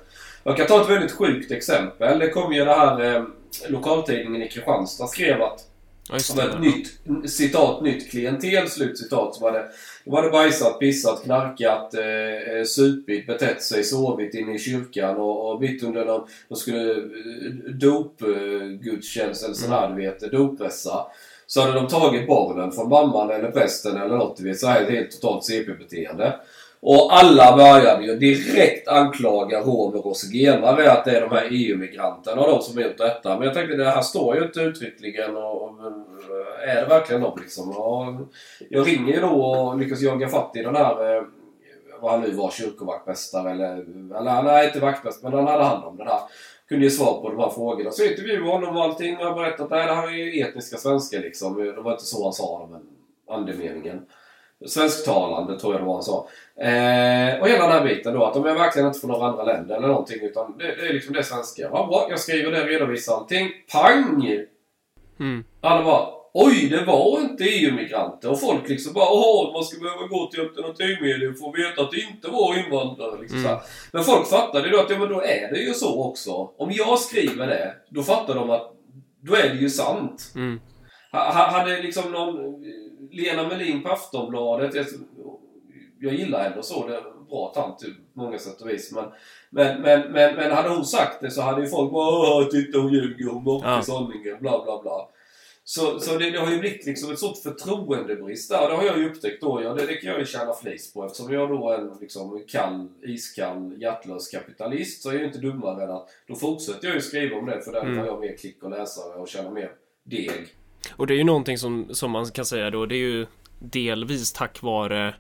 Jag kan ta ett väldigt sjukt exempel. Det kom ju det här eh, lokaltidningen i Kristianstad skrev att som ett nytt, citat, nytt klientel, slutcitat. Som hade, de hade bajsat, pissat, knarkat, eh, eh, supit, betett sig, sovit inne i kyrkan och, och mitt under de, de skulle eh, dopgudstjänst eller sådär, du vet, dopmässa. Så hade de tagit barnen från mamman eller prästen eller något, du vet, så här helt totalt CP-beteende. Och alla började ju direkt anklaga romer och zigenare att det är de här EU-migranterna och de som har gjort detta. Men jag tänkte det här står ju inte uttryckligen och, och eh, är det verkligen de liksom? Och jag ringer ju då och lyckas jaga fatt i den här, eh, vad han nu var, kyrkovaktmästare eller, eller nej inte vaktmästare men han hade hand om det där. Kunde ge svar på de här frågorna. Så intervjuade honom och allting och jag berättade att nej, det här är ju etniska svenskar liksom. Det var inte så han sa det men andemeningen. Svensktalande tror jag det var han sa. Eh, och hela den här biten då, att de är verkligen inte från några andra länder eller någonting utan det, det är liksom det svenska. Ja, bra, jag skriver det, redovisar allting. Pang! Mm. Alla bara Oj, det var inte EU-migranter. Och folk liksom bara Åh, man ska behöva gå till alternativmedier för att veta att det inte var invandrare. Liksom Mm. Men folk fattade ju då att ja, men då är det ju så också. Om jag skriver det, då fattar de att då är det ju sant. Mm. Ha- ha- Hade liksom någon Lena Melin på Aftonbladet, jag, gillar henne och så, det är en bra tant typ, på många sätt och vis. Men, men, men, men, men hade hon sagt det så hade ju folk bara titta hon ljuger, hon mörkar Ja. sanningen, bla bla bla. Så, så det, det har ju blivit liksom ett sånt förtroendebrist där. Det har jag ju upptäckt då. Ja, det, det kan jag ju tjäna flis på. Eftersom jag då är en liksom, kall, iskall, hjärtlös kapitalist så är jag ju inte dummare än att då fortsätter jag ju skriva om det för där Mm. har jag mer klick och läsare och tjänar mer deg. Och det är ju någonting som, som man kan säga då, det är ju delvis tack vare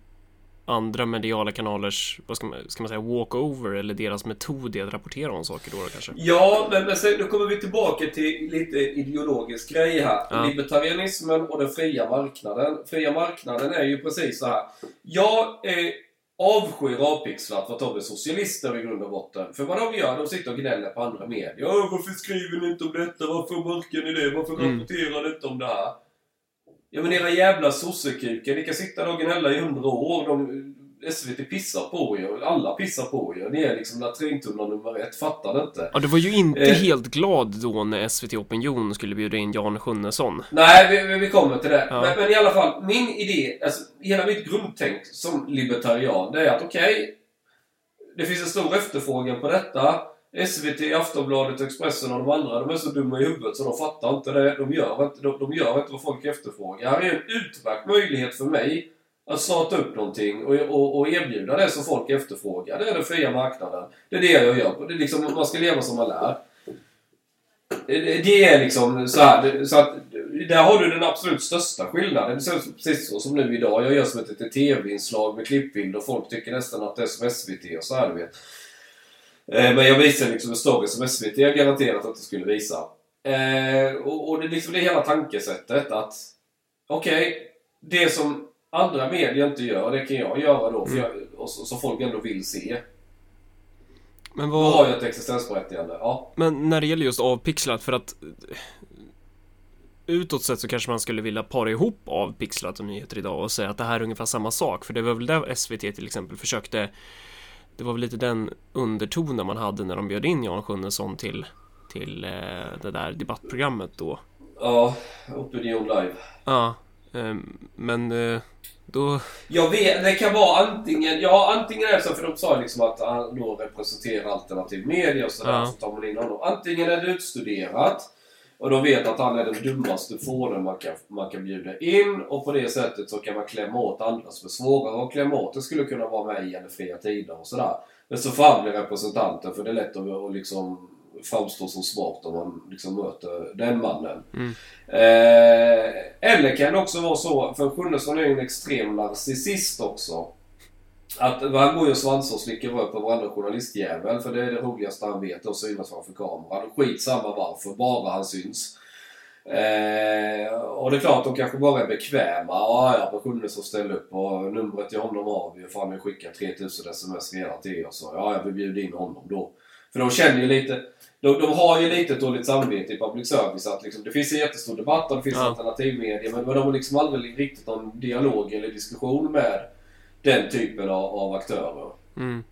andra mediala kanalers, vad ska man, ska man säga, walkover eller deras metod i att rapportera om saker då, då kanske. Ja, men, men sen, då kommer vi tillbaka till lite ideologisk grej här. Ja. Libertarianismen och den fria marknaden. Fria marknaden är ju precis så här. Jag eh, avskyr avpixlat för att de är socialister i grund och botten. För vad de gör, de sitter och gnäller på andra medier. Varför skriver ni inte om detta? Varför mörkar ni det? Varför Mm. rapporterar ni inte om det här? Ja men era jävla sossekukar, ni kan sitta där och gnälla i hundra år. De, SVT pissar på er. Alla pissar på er. Ni är liksom latrintunna nummer ett. Fattar det inte? Ja, du var ju inte Eh. helt glad då när SVT Opinion skulle bjuda in Jan Sjunnesson. Nej, vi, vi- kommer till det. Ja. Men, men i alla fall, min idé, alltså hela mitt grundtänk som libertarian, det är att okej, det finns en stor efterfrågan på detta. SVT, Aftonbladet, Expressen och de andra, de är så dumma i huvudet så de fattar inte det. De gör inte, de, de gör inte vad folk efterfrågar. Här är en utmärkt möjlighet för mig att starta upp någonting och, och, och erbjuda det som folk efterfrågar. Det är den fria marknaden. Det är det jag gör. Det är liksom, man ska leva som man lär. Det är liksom så här, så att där har du den absolut största skillnaden. Det är precis så som nu idag. Jag gör som ett, ett TV-inslag med klippbild och folk tycker nästan att det är som SVT och så här, du vet. Eh, Men jag visar liksom en story som SVT garanterat att det skulle visa. Eh, och, och det är liksom det hela tankesättet att okej, det som andra medier inte gör, det kan jag göra då. För jag, och så, så folk ändå vill se. Men Då vad... har jag ett existensberättigande. Ja. Men när det gäller just avpixlat, för att eh, utåt sett så kanske man skulle vilja para ihop avpixlat och nyheter idag och säga att det här är ungefär samma sak. För det var väl där SVT till exempel försökte Det var väl lite den undertonen man hade när de bjöd in Jan Sjunnesson till till eh, det där debattprogrammet då. Ja, Opinion Live. Ja, ehm, men eh, då... Jag vet, det kan vara antingen, ja antingen är det så för de sa liksom att han då representerar alternativ media och sådär, Ja. så tar man in honom. Antingen är det utstuderat och de vet att han är den dummaste fåren man kan, man kan bjuda in och på det sättet så kan man klämma åt andra som är svårare att klämma åt. Det skulle kunna vara med i eller fria tider och sådär. Men så får han bli representanten för det är lätt att, att liksom framstå som smart om man liksom möter den mannen. Mm. Eh, eller kan det också vara så, för Sjunnesson är ju en extrem narcissist också. Att han går ju och svansar och slickar upp på varandra journalistjävel för det är det roligaste han vet att synas framför kameran. Skitsamma varför, bara han syns. Eh, och det är klart, de kanske bara är bekväma. Ja, ja, men Sjunnesson ställer upp och numret till honom har vi. Fan, vi skickar 3000 sms redan till er. Så ja, jag vill bjuda in honom då. För de känner ju lite... De, de har ju lite dåligt samvete i public service. Att liksom, det finns en jättestor debatt och det finns Ja. alternativmedia. Men, men de har liksom aldrig riktigt någon dialog eller diskussion med den typen av, av aktörer. Mm.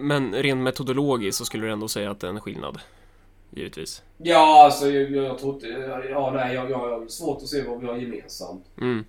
Men rent metodologiskt så skulle du ändå säga att det är en skillnad. Givetvis. Ja, alltså jag, jag tror inte... Ja, nej, jag, jag har svårt att se vad vi har gemensamt. Mm.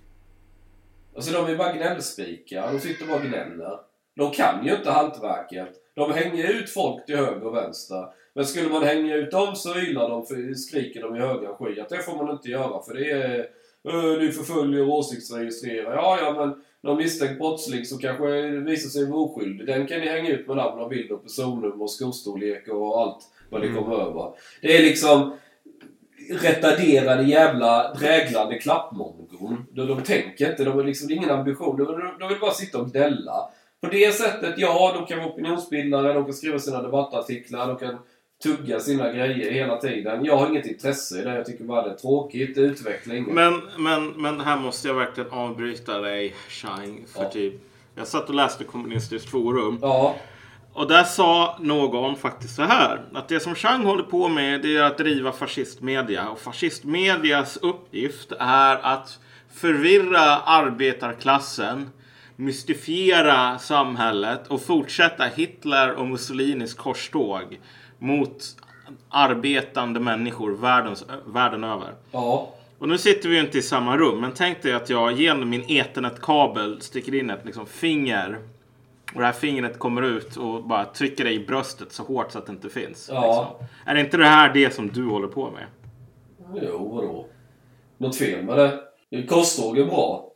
Alltså de är bara gnällspikar. De sitter bara och gnäller. De kan ju inte hantverket. De hänger ut folk till höger och vänster. Men skulle man hänga ut dem så ylar de, för, skriker de i höga sky att det får man inte göra för det är... Uh, du förföljer och åsiktsregistrerar. Ja, ja, men någon misstänkt brottsling som kanske visar sig vara oskyldig. Den kan ni hänga ut med namn och bild och personnummer och skostorlek och allt vad ni Mm. kommer över. Det är liksom retarderade jävla dräglande klappmongon. De, de tänker inte, de har liksom ingen ambition. De, de, de vill bara sitta och gnälla. På det sättet, ja, de kan vara opinionsbildare, de kan skriva sina debattartiklar, de kan tugga sina grejer hela tiden. Jag har inget intresse i det. Jag tycker bara det är tråkigt, det utvecklar inget. Men, men, men här måste jag verkligen avbryta dig, Shine. För Ja. typ, jag satt och läste Kommunistiskt forum. Ja, Och där sa någon faktiskt så här. Att det som Chang håller på med det är att driva fascistmedia. Och fascistmedias uppgift är att förvirra arbetarklassen. Mystifiera samhället och fortsätta Hitler och Mussolinis korståg mot arbetande människor världens, världen över. ja. Och nu sitter vi ju inte i samma rum, men tänk dig att jag genom min ethernetkabel sticker in ett liksom, finger. Och det här fingret kommer ut och bara trycker dig i bröstet så hårt så att det inte finns. Ja. Liksom. Är det inte det här det som du håller på med? Jo, vadå? Något fel med det? Kosttåg är bra.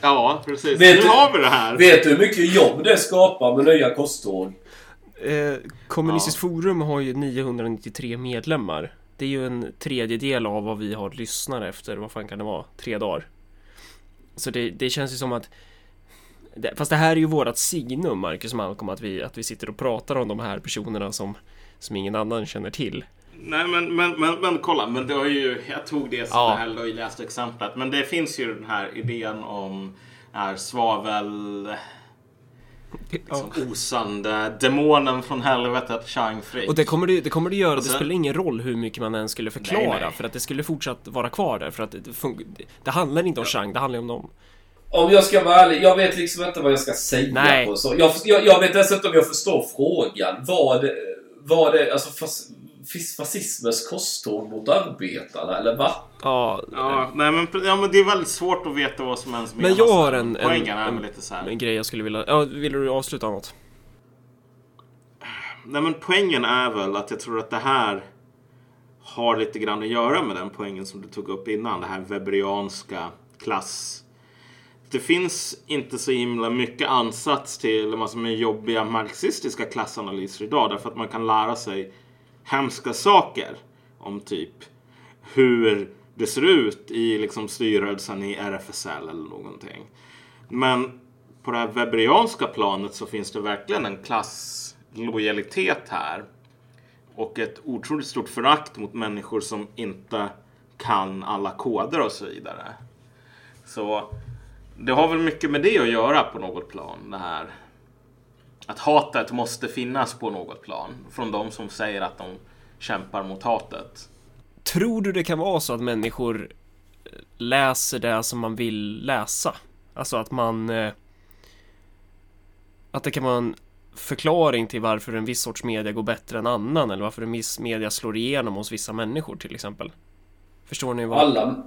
Ja, precis. Vet nu du- har vi det här. Vet du hur mycket jobb det skapar med nya kosttåg? Eh, Kommunistiskt forum har ju 993 medlemmar. Det är ju en tredjedel av vad vi har lyssnare efter, vad fan kan det vara, tre dagar. Så det, det känns ju som att det, Fast det här är ju vårat signum, Marcus Malcolm, att vi, att vi sitter och pratar om de här personerna som, som ingen annan känner till. Nej, men, men, men, men kolla, men det har ju, jag tog det som Ja. det här löjligaste exemplet. Men det finns ju den här idén om är svavel, liksom osande, demonen från helvetet, Chang Frick. Och det kommer det, det kommer det göra, det sen- spelar ingen roll hur mycket man än skulle förklara Nej, nej. för att det skulle fortsatt vara kvar där för att det, fun- det handlar inte om Chang, det handlar om dem. Om jag ska vara ärlig, jag vet liksom inte vad jag ska säga Nej. på så. Jag, jag, jag vet dessutom om jag förstår frågan. Vad, vad det, alltså fas, fas, fascismens kosttåg mot arbetarna, eller va? Ja, Ja, nej, men, ja, men det är väldigt svårt att veta vad som ens Men menas. jag har en, en, Poängen är en, väl lite så här. en grej jag skulle vilja... Ja, vill du avsluta något? Nej, men poängen är väl att jag tror att det här har lite grann att göra med den poängen som du tog upp innan. Det här weberianska klass. Det finns inte så himla mycket ansats till massor med jobbiga marxistiska klassanalyser idag. Därför att man kan lära sig hemska saker om typ hur det ser ut i liksom styrelsen i RFSL eller någonting. Men på det här weberianska planet så finns det verkligen en klasslojalitet här. Och ett otroligt stort förakt mot människor som inte kan alla koder och så vidare. Så det har väl mycket med det att göra på något plan. Det här att hatet måste finnas på något plan. Från de som säger att de kämpar mot hatet. Tror du det kan vara så att människor eh, läser det som man vill läsa? Alltså att man... eh, Att det kan vara en förklaring till varför en viss sorts media går bättre än annan eller varför en viss media slår igenom hos vissa människor till exempel. Förstår ni vad? Alla,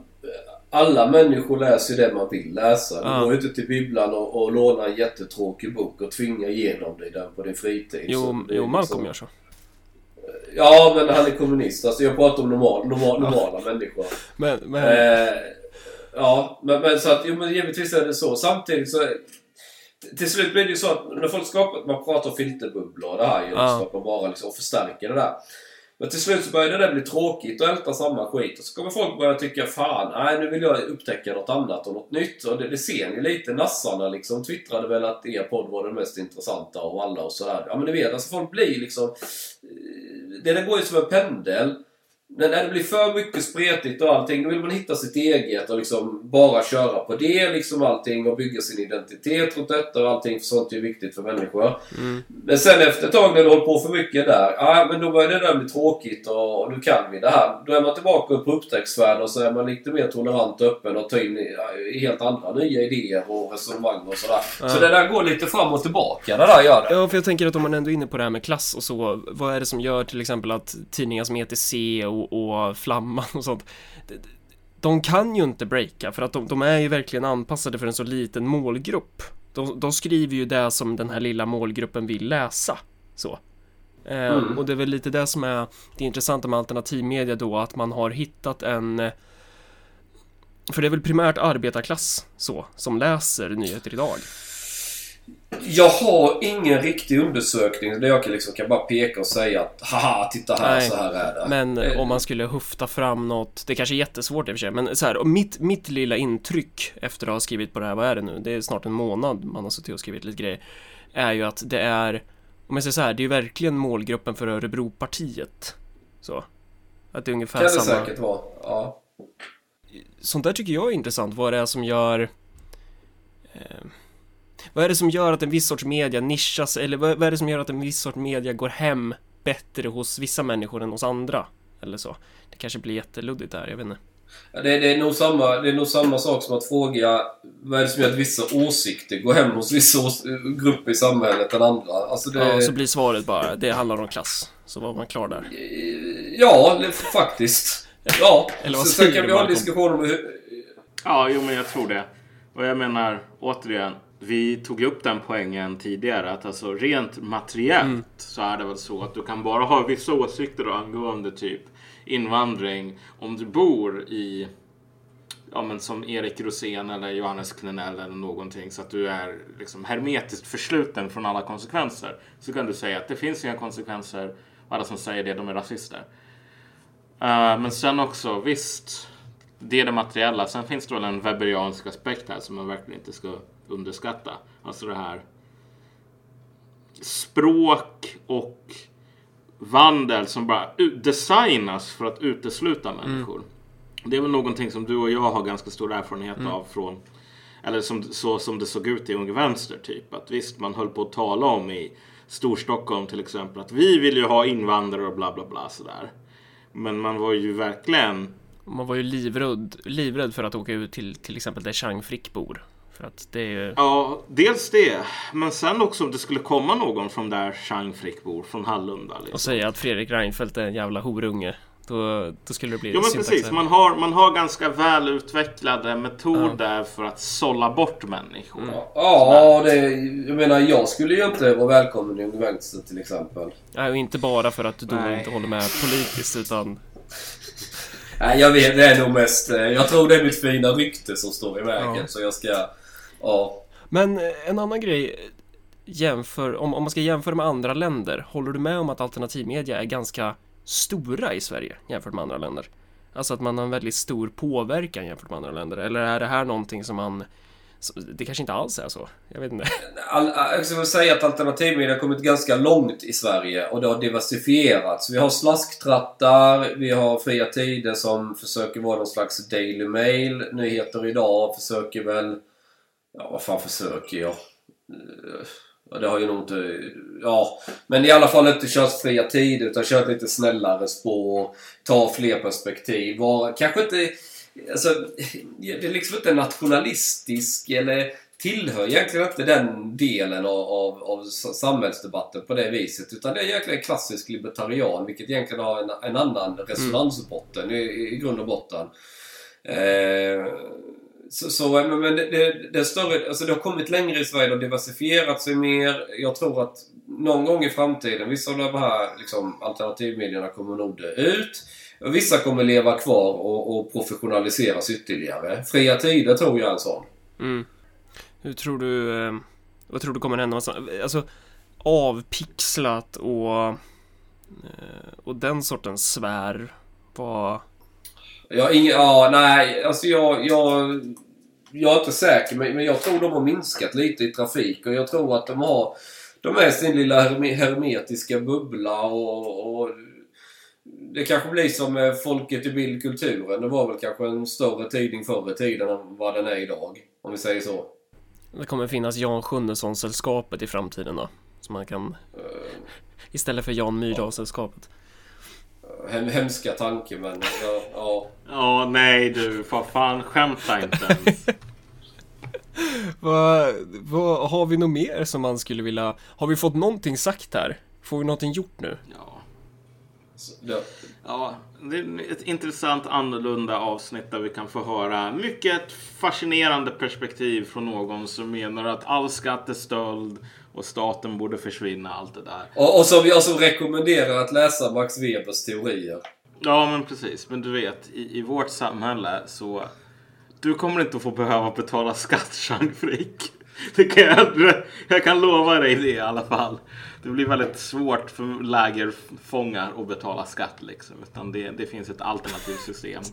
alla människor läser det man vill läsa. Du Ja. går ju inte till bibblan och, och lånar en jättetråkig bok och tvingar igenom dig den på din fritid. Jo, jo liksom- Malcolm gör så. Ja, men han är kommunist. Alltså jag pratar om normal, normal, normala människor. Men, men... Eh, ja, men, men så att, jo men givetvis är det så. Samtidigt så... Till slut blir det ju så att när folk skapar, man pratar om filterbubblor och det här ju, Ja. så att man bara liksom förstärker det där. Men till slut så börjar det där bli tråkigt och älta samma skit. Och så kommer folk börja tycka fan, nej nu vill jag upptäcka något annat och något nytt. Och det, det ser ni lite. Nassarna liksom twittrade väl att er podd var den mest intressanta av alla och sådär. Ja men ni vet, alltså folk blir liksom... Eh, det där går ju som en pendel. När det blir för mycket spretigt och allting, då vill man hitta sitt eget och liksom bara köra på det liksom allting och bygga sin identitet runt detta och allting för sånt är viktigt för människor. Mm. Men sen efter ett tag när du håller på för mycket där, ja men då börjar det där bli tråkigt och, och nu kan vi det här. Då är man tillbaka på upptäcktsfärd och så är man lite mer tolerant och öppen och tar in helt andra nya idéer och resonemang och sådär. Ja. Så det där går lite fram och tillbaka, det där gör det. Ja, för jag tänker att om man ändå är inne på det här med klass och så, vad är det som gör till exempel att tidningar som ETC och, och Flamman och sånt, de- de kan ju inte breaka för att de, de är ju verkligen anpassade för en så liten målgrupp. De, de skriver ju det som den här lilla målgruppen vill läsa. Så. Eh, Mm. Och det är väl lite det som är det intressanta med alternativmedia då, att man har hittat en eh, för det är väl primärt arbetarklass så, som läser nyheter idag. Jag har ingen riktig undersökning där jag kan, liksom, kan bara peka och säga att haha, titta här, Nej, så här är det. Men Eh, om man skulle höfta fram något, det kanske är jättesvårt i och för sig, men så här, och mitt, mitt lilla intryck efter att ha skrivit på det här, vad är det nu? Det är snart en månad man har suttit och skrivit lite grejer, är ju att det är, om jag säger så här, det är ju verkligen målgruppen för Örebropartiet. Så. Att det är ungefär Kan det samma. säkert vara. Ja. Sånt där tycker jag är intressant, vad det är som gör eh, Vad är det som gör att en viss sorts media nischas, eller vad, vad är det som gör att en viss sorts media går hem bättre hos vissa människor än hos andra? Eller så. Det kanske blir jätteluddigt där, jag vet inte. Ja, Det, det, är nog samma, det är nog samma sak som att fråga vad är det som gör att vissa åsikter går hem hos vissa ås- grupper i samhället än andra. Alltså det, Ja, så blir svaret bara, det handlar om klass. Så var man klar där. ja, det- faktiskt. Ja, Eller vad så, sen kan du, vi ha en diskussion om hur... Ja, jo, men jag tror det. Och jag menar, återigen, vi tog upp den poängen tidigare att alltså rent materiellt Mm. så är det väl så att du kan bara ha vissa åsikter angående typ invandring om du bor i ja, men som Erik Rosén eller Johannes Klenell eller någonting så att du är liksom hermetiskt försluten från alla konsekvenser så kan du säga att det finns inga konsekvenser och alla som säger det, de är rasister. Uh, men sen också, visst, det är det materiella. Sen finns det väl en weberiansk aspekt här som man verkligen inte ska underskatta. Alltså det här språk och vandel som bara designas för att utesluta människor. Mm. Det är väl någonting som du och jag har ganska stor erfarenhet mm. av från eller som, så som det såg ut i Ung Vänster typ. Att visst, man höll på att tala om i Storstockholm till exempel att vi vill ju ha invandrare och bla bla bla sådär. Men man var ju verkligen man var ju livrädd, livrädd för att åka ut till till exempel där Chang Frick bor. För att det är Ja, dels det. Men sen också om det skulle komma någon från där Chang Frick bor, från Hallunda. Liksom. Och säga att Fredrik Reinfeldt är en jävla horunge. Då, då skulle det bli Jo men precis, man har, man har ganska väl utvecklade metoder ja. för att sålla bort människor. Mm. Ja, det, jag menar jag skulle ju inte vara välkommen i Ung Vänster till exempel. Nej, och inte bara för att du då inte håller med politiskt utan Nej, jag vet. Det är nog mest... Eh, jag tror det är mitt fina rykte som står i vägen. Ja. Så jag ska... Ja. Men eh, en annan grej. Jämför, om, om man ska jämföra med andra länder. Håller du med om att alternativmedia är ganska stora i Sverige jämfört med andra länder? Alltså att man har en väldigt stor påverkan jämfört med andra länder. Eller är det här någonting som man det kanske inte alls är så. Jag vet inte. jag skulle säga att alternativmedia har kommit ganska långt i Sverige och det har diversifierats. Vi har slasktrattar, vi har Fria Tider som försöker vara någon slags Daily Mail. Nyheter idag försöker väl... Ja, vad fan försöker jag? Ja, det har ju nog inte... Ja, men i alla fall inte kört fria tider utan kört lite snällare spår. Ta fler perspektiv. Var, kanske inte Alltså, det är liksom inte nationalistisk eller tillhör egentligen inte den delen av, av, av samhällsdebatten på det viset. Utan det är egentligen klassisk libertarian, vilket egentligen har en, en annan resonansbotten mm. i, i grund och botten. Eh, så, så, men det, det, det, större, alltså det har kommit längre i Sverige, det har diversifierat sig mer. Jag tror att någon gång i framtiden, vissa av de här liksom, alternativmedierna kommer nog dö ut. Vissa kommer leva kvar och, och professionaliseras ytterligare. Fria Tider tror jag är en sån. Mm. Hur tror du... Eh, vad tror du kommer hända? Alltså avpixlat och... Eh, och den sortens svär. Vad... Ja, ing, ja nej, alltså jag, jag... Jag är inte säker men jag tror de har minskat lite i trafik och jag tror att de har... De är sin lilla hermetiska bubbla och, och det kanske blir som Folket i bildkulturen. Det var väl kanske en större tidning förr i tiden än vad den är idag. Om vi säger så. Det kommer finnas Jan Sjunnesson-sällskapet i framtiden då? Så man kan... Uh, istället för Jan Myrdal-sällskapet. Hem, hemska tanke men ja, ja. Ja, nej du. För fan, skämta inte ens. vad, vad, har vi något mer som man skulle vilja... Har vi fått någonting sagt här? Får vi någonting gjort nu? Ja. Ja. ja, det är ett intressant annorlunda avsnitt där vi kan få höra mycket fascinerande perspektiv från någon som menar att all skatt är stöld och staten borde försvinna, allt det där. Och, och som jag som rekommenderar att läsa Max Webers teorier. Ja, men precis. Men du vet, i, i vårt samhälle så... Du kommer inte att få behöva betala skatt, Jean Frick. Det kan jag, jag kan lova dig det i alla fall det blir väldigt svårt för lägerfångar att betala skatt liksom. Utan det, det finns ett alternativt system.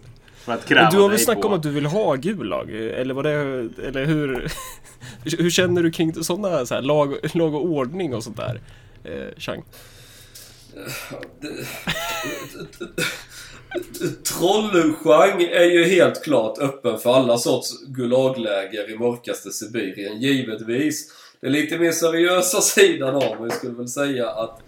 För att kräva du har väl snackat på. om att du vill ha Gulag? Eller vad det, eller hur? hur känner du kring sådana så här, lag, lag och ordning och sånt där? Eh, Chang? Trollchang är ju helt klart öppen för alla sorts Gulagläger i mörkaste Sibirien, givetvis. Det är lite mer seriösa sidan av mig skulle väl säga att...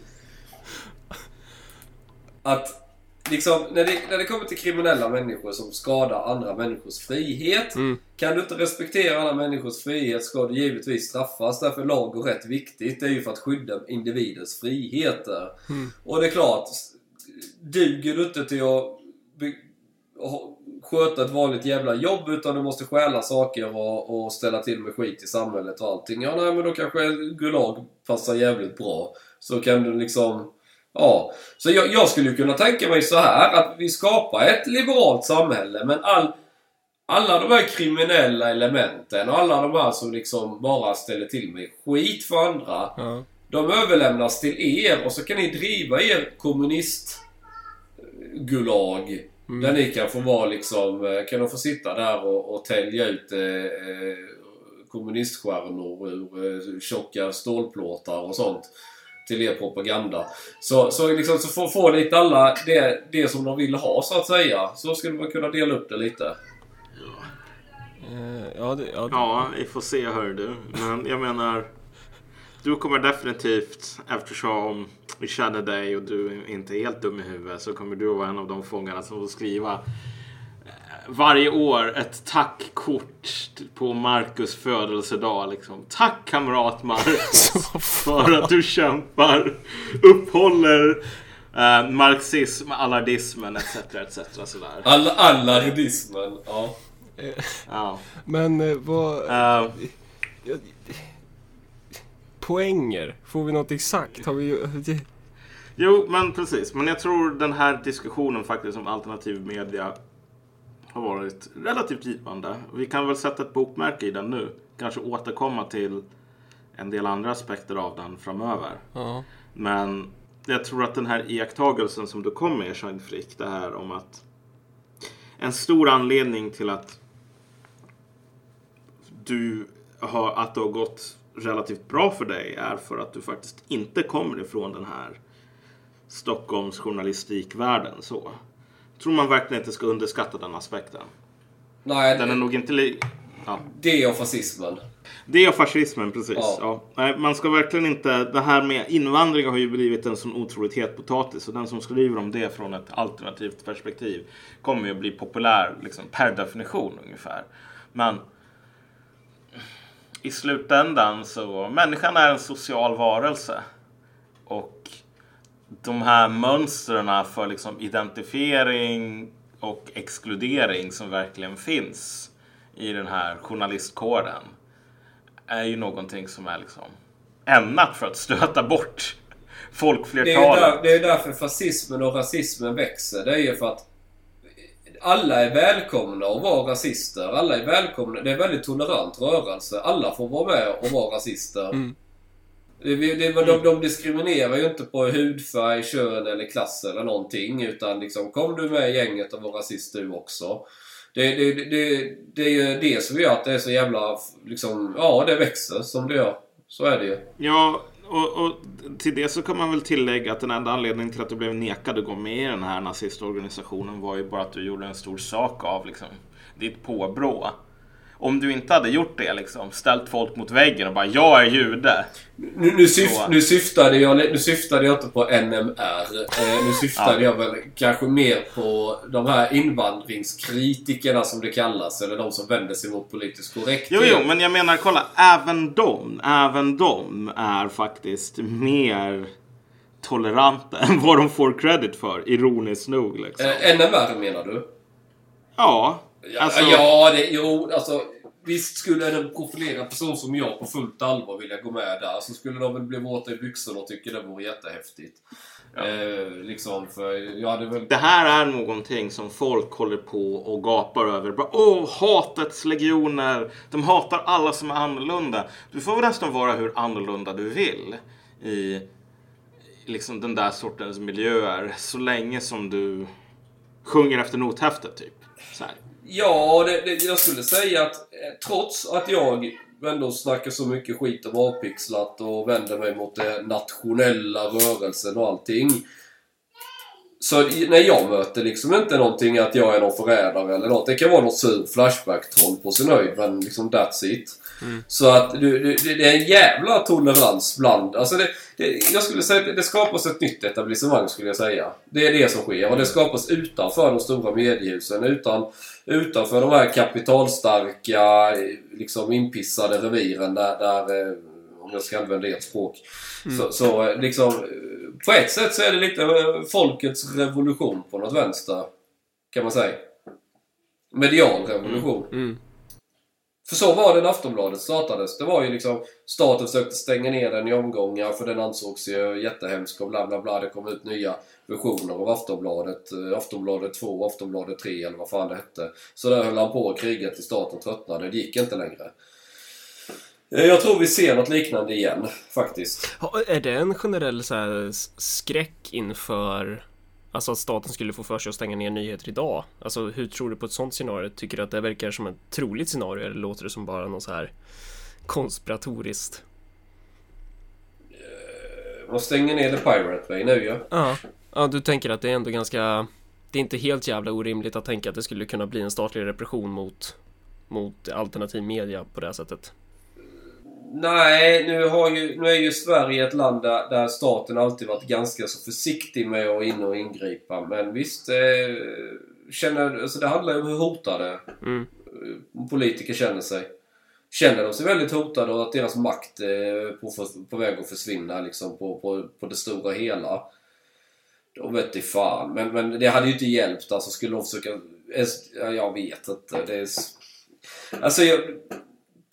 Att liksom, när det, när det kommer till kriminella människor som skadar andra människors frihet. Mm. Kan du inte respektera alla människors frihet ska du givetvis straffas. Därför är lag och rätt viktigt. Det är ju för att skydda individens friheter. Mm. Och det är klart, duger du inte till att sköta ett vanligt jävla jobb utan du måste stjäla saker och, och ställa till med skit i samhället och allting. Ja, nej men då kanske Gulag passar jävligt bra. Så kan du liksom Ja, så jag, jag skulle kunna tänka mig så här att vi skapar ett liberalt samhälle men all, alla de här kriminella elementen och alla de här som liksom bara ställer till med skit för andra. Ja. De överlämnas till er och så kan ni driva er kommunistgulag. Där ni kan få vara liksom, eh, kan de få sitta där och, och tälja ut eh, eh, kommuniststjärnor ur eh, tjocka stålplåtar och sånt till er propaganda. Så, så, liksom, så får, får lite alla det, det som de vill ha så att säga. Så skulle man kunna dela upp det lite. Eh, ja, det, ja, det, Ja, vi får se hör du. Men jag menar, du kommer definitivt, eftersom vi känner dig och du inte är helt dum i huvudet, så kommer du vara en av de fångarna som får skriva varje år ett tackkort på Marcus födelsedag. Liksom. Tack kamrat Marcus för att du kämpar, upphåller eh, marxism, allardismen etc. etc. Sådär. Alla, allardismen, ja. Ja. Men eh, vad... Eh, Poänger? Får vi något exakt? Har vi... Jo, men precis. Men jag tror den här diskussionen faktiskt om alternativ media har varit relativt givande. Vi kan väl sätta ett bokmärke i den nu. Kanske återkomma till en del andra aspekter av den framöver. Ja. Men jag tror att den här iakttagelsen som du kom med, Jean Frick, det här om att en stor anledning till att du har, att det har gått relativt bra för dig är för att du faktiskt inte kommer ifrån den här Stockholms journalistikvärlden. Så. Tror man verkligen inte ska underskatta den aspekten. Nej, Den är nog inte li- ja. det och fascismen. Det är fascismen, precis. Ja. Ja. Nej, man ska verkligen inte... Det här med invandring har ju blivit en sån otroligt het potatis. Och den som skriver om det från ett alternativt perspektiv kommer ju att bli populär liksom, per definition ungefär. Men i slutändan så... Människan är en social varelse. Och de här mönstren för liksom identifiering och exkludering som verkligen finns i den här journalistkåren är ju någonting som är liksom ämnat för att stöta bort Det är, folkflertalet. där, det är därför fascismen och rasismen växer. Det är ju för att alla är välkomna att vara rasister. Alla är välkomna. Det är en väldigt tolerant rörelse. Alla får vara med och vara rasister. Mm. Det, det, de, de diskriminerar ju inte på hudfärg, kön eller klass eller någonting. Utan liksom, kom du med i gänget och var rasist du också. Det, det, det, det, det är ju det som gör att det är så jävla... Liksom, ja, det växer som det gör. Så är det ju. Ja, och, och till det så kan man väl tillägga att den enda anledningen till att du blev nekad att gå med i den här nazistorganisationen var ju bara att du gjorde en stor sak av liksom, ditt påbrå. Om du inte hade gjort det, liksom, ställt folk mot väggen och bara “jag är jude”. Nu, nu, syf, Så. nu, syftade jag, nu syftade jag inte på NMR. Eh, nu syftade jag väl kanske mer på de här invandringskritikerna som det kallas. Eller de som vänder sig mot politisk korrekthet. Jo, jo, men jag menar, kolla, även de, även de är faktiskt mer toleranta än vad de får credit för, ironiskt nog. Liksom. Eh, NMR menar du? Ja, alltså, ja, det, jo, alltså. Visst skulle en profilerad person som jag på fullt allvar vilja gå med där. Så skulle de väl bli våta i byxorna och tycka det vore jättehäftigt. Eh, liksom, för jag hade väl... Det här är någonting som folk håller på och gapar över. Bara, Åh, hatets legioner! De hatar alla som är annorlunda. Du får väl nästan vara hur annorlunda du vill i liksom den där sortens miljöer. Så länge som du sjunger efter nothäftet, typ. Så här. Ja, det, det, jag skulle säga att eh, trots att jag ändå snackar så mycket skit om avpixlat och vänder mig mot den nationella rörelsen och allting. Så när jag möter liksom inte någonting att jag är någon förrädare eller något. Det kan vara något sur flashback-troll på sin höjd, men liksom that's it. Så att du, du, det är en jävla tolerans bland... Alltså det, det, jag skulle säga att det skapas ett nytt etablissemang skulle jag säga. Det är det som sker. Och det skapas utanför de stora mediehusen. Utan, utanför de här kapitalstarka, liksom inpissade reviren där, där eh, om jag ska använda ert språk. Så, så eh, liksom, eh, på ett sätt så är det lite folkets revolution på något vänster. Kan man säga. Medial revolution. Mm. För så var det när Aftonbladet startades. Det var ju liksom staten försökte stänga ner den i omgångar för den ansågs ju jättehemsk och bla bla bla. Det kom ut nya versioner av Aftonbladet. Eh, Aftonbladet 2, Aftonbladet 3 eller vad fan det hette. Så där höll han på och krigade till staten tröttnade. Det gick inte längre. Eh, jag tror vi ser något liknande igen, faktiskt. Är det en generell så här, skräck inför Alltså att staten skulle få för sig att stänga ner nyheter idag? Alltså hur tror du på ett sånt scenario? Tycker du att det verkar som ett troligt scenario eller låter det som bara något så här konspiratoriskt? De stänger ner The Pirate Bay nu ju. Ja. Ja, du tänker att det är ändå ganska Det är inte helt jävla orimligt att tänka att det skulle kunna bli en statlig repression mot Mot alternativ media på det här sättet. Nej, nu, har ju, nu är ju Sverige ett land där, där staten alltid varit ganska så försiktig med att in och ingripa. Men visst, eh, känner, alltså det handlar ju om hur hotade Mm. eh, politiker känner sig. Känner de sig väldigt hotade och att deras makt är på, för, på väg att försvinna liksom på, på, på det stora hela. Då vet i fan. Men, men det hade ju inte hjälpt. Alltså skulle de försöka... ja, Jag vet inte. Det är... Alltså jag...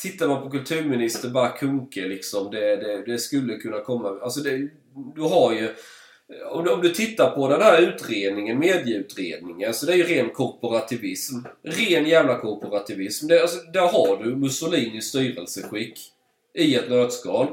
Tittar man på kulturminister bara Kunke liksom. Det, det, det skulle kunna komma... Alltså det, du har ju... Om du, om du tittar på den här utredningen, medieutredningen, så det är ju ren korporativism. Ren jävla korporativism. Det, alltså, där har du Mussolinis styrelseskick i ett nötskal.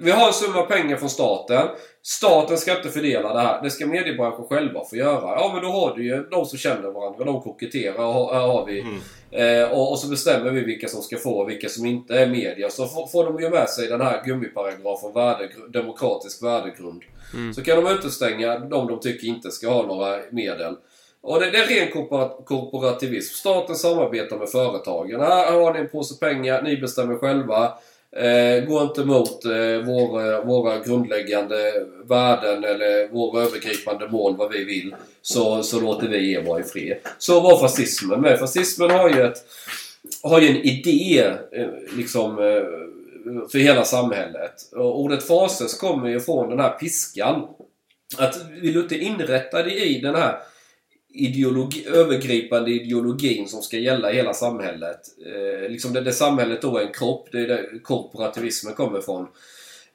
Vi har en summa pengar från staten. Staten ska inte fördela det här. Det ska mediebranschen själva få göra. Ja, men då har du ju de som känner varandra. De koketterar. Här har vi. Mm. Eh, och, och så bestämmer vi vilka som ska få och vilka som inte är media. Så får, får de ju med sig den här gummiparagrafen värde, demokratisk värdegrund. Mm. Så kan de utestänga de de tycker inte ska ha några medel. Och det, det är ren korpora- korporativism. Staten samarbetar med företagen. Här, här har ni en påse pengar, ni bestämmer själva. Eh, gå inte emot eh, våra, våra grundläggande värden eller våra övergripande mål, vad vi vill. Så, så låter vi er vara i fred. Så var fascismen med. Fascismen har ju, ett, har ju en idé eh, liksom, eh, för hela samhället. Och ordet fases kommer ju från den här piskan. Att vill du inte inrätta dig i den här ideologi, övergripande ideologin som ska gälla hela samhället. Eh, liksom det, det samhället då är en kropp, det är där korporativismen kommer ifrån.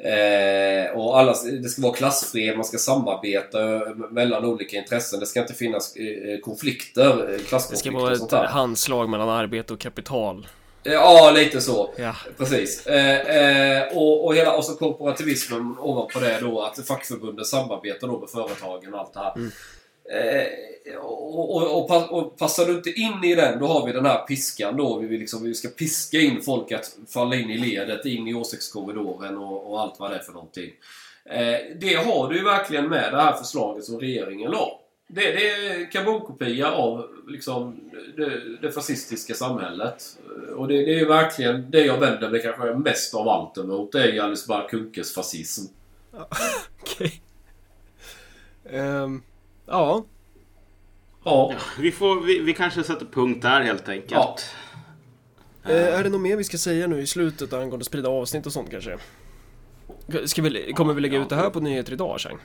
Eh, och alla, det ska vara klassfred, man ska samarbeta eh, mellan olika intressen. Det ska inte finnas eh, konflikter, eh, Det ska klasskonflikter vara och ett sånt där. handslag mellan arbete och kapital. Eh, Ja, lite så. Ja. Precis. Eh, eh, och, och, hela, och så korporativismen ovanpå det då att fackförbunden samarbetar då med företagen och allt det här. Eh, och, och, och, och passar du inte in i den, då har vi den här piskan då. Vi, vill liksom, vi ska piska in folk att falla in i ledet, in i åsiktskorridoren och, och allt vad det är för någonting. Eh, det har du ju verkligen med det här förslaget som regeringen la. Det, det är karbonkopia av liksom, det, det fascistiska samhället. Och det, det är ju verkligen det jag vänder mig kanske mest av allt emot. Det är ju Alice Bah Kuhnkes fascism. Okej. Ehm, ja. Ja. Vi, får, vi, vi kanske sätter punkt där helt enkelt. Ja. Eh, är det något mer vi ska säga nu i slutet angående sprida avsnitt och sånt kanske? Ska vi, kommer vi lägga ut det här på nyheter idag, Chang?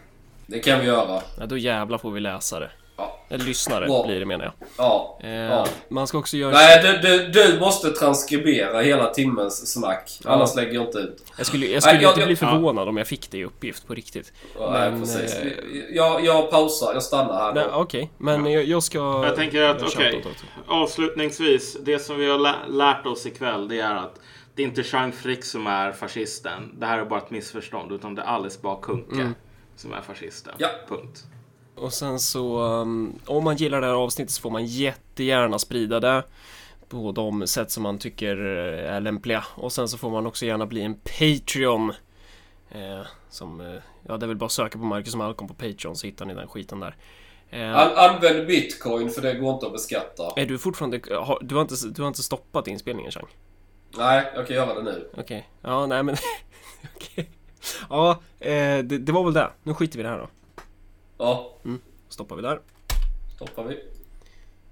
Det kan vi göra. Ja, då jävlar får vi läsa det. Ja. Eller lyssnare Bra. blir det menar jag. Ja. Eh, ja. Man ska också göra... Nej, du, du, du måste transkribera hela timmens snack. Ja. Annars lägger jag inte ut. Jag skulle, jag skulle Nej, jag- inte jag- bli förvånad om jag fick det i uppgift på riktigt. Nej, Men, precis. eh, Jag, jag pausar. Jag stannar här Nej. Okej, men jag, jag ska... Jag tänker att, okej, också. avslutningsvis. Det som vi har lä- lärt oss ikväll, det är att det är inte Jean Frick som är fascisten. Det här är bara ett missförstånd. Utan det är Alice Bah Kuhnke som är fascisten. Ja. Punkt. Och sen så, um, om man gillar det här avsnittet så får man jättegärna sprida det på de sätt som man tycker eh, är lämpliga. Och sen så får man också gärna bli en Patreon. Eh, som, eh, ja det är väl bara att söka på Marcus Malcolm på Patreon så hittar ni den skiten där. Eh, An, använd bitcoin för det går inte att beskatta. är du fortfarande, har, du, har inte, du har inte stoppat inspelningen Chang? Nej, jag kan göra det nu. Okej, ja nej men Okej. Ja, eh, det, det var väl det. Nu skiter vi i det här då. Ja, Stoppar vi där. stoppar vi.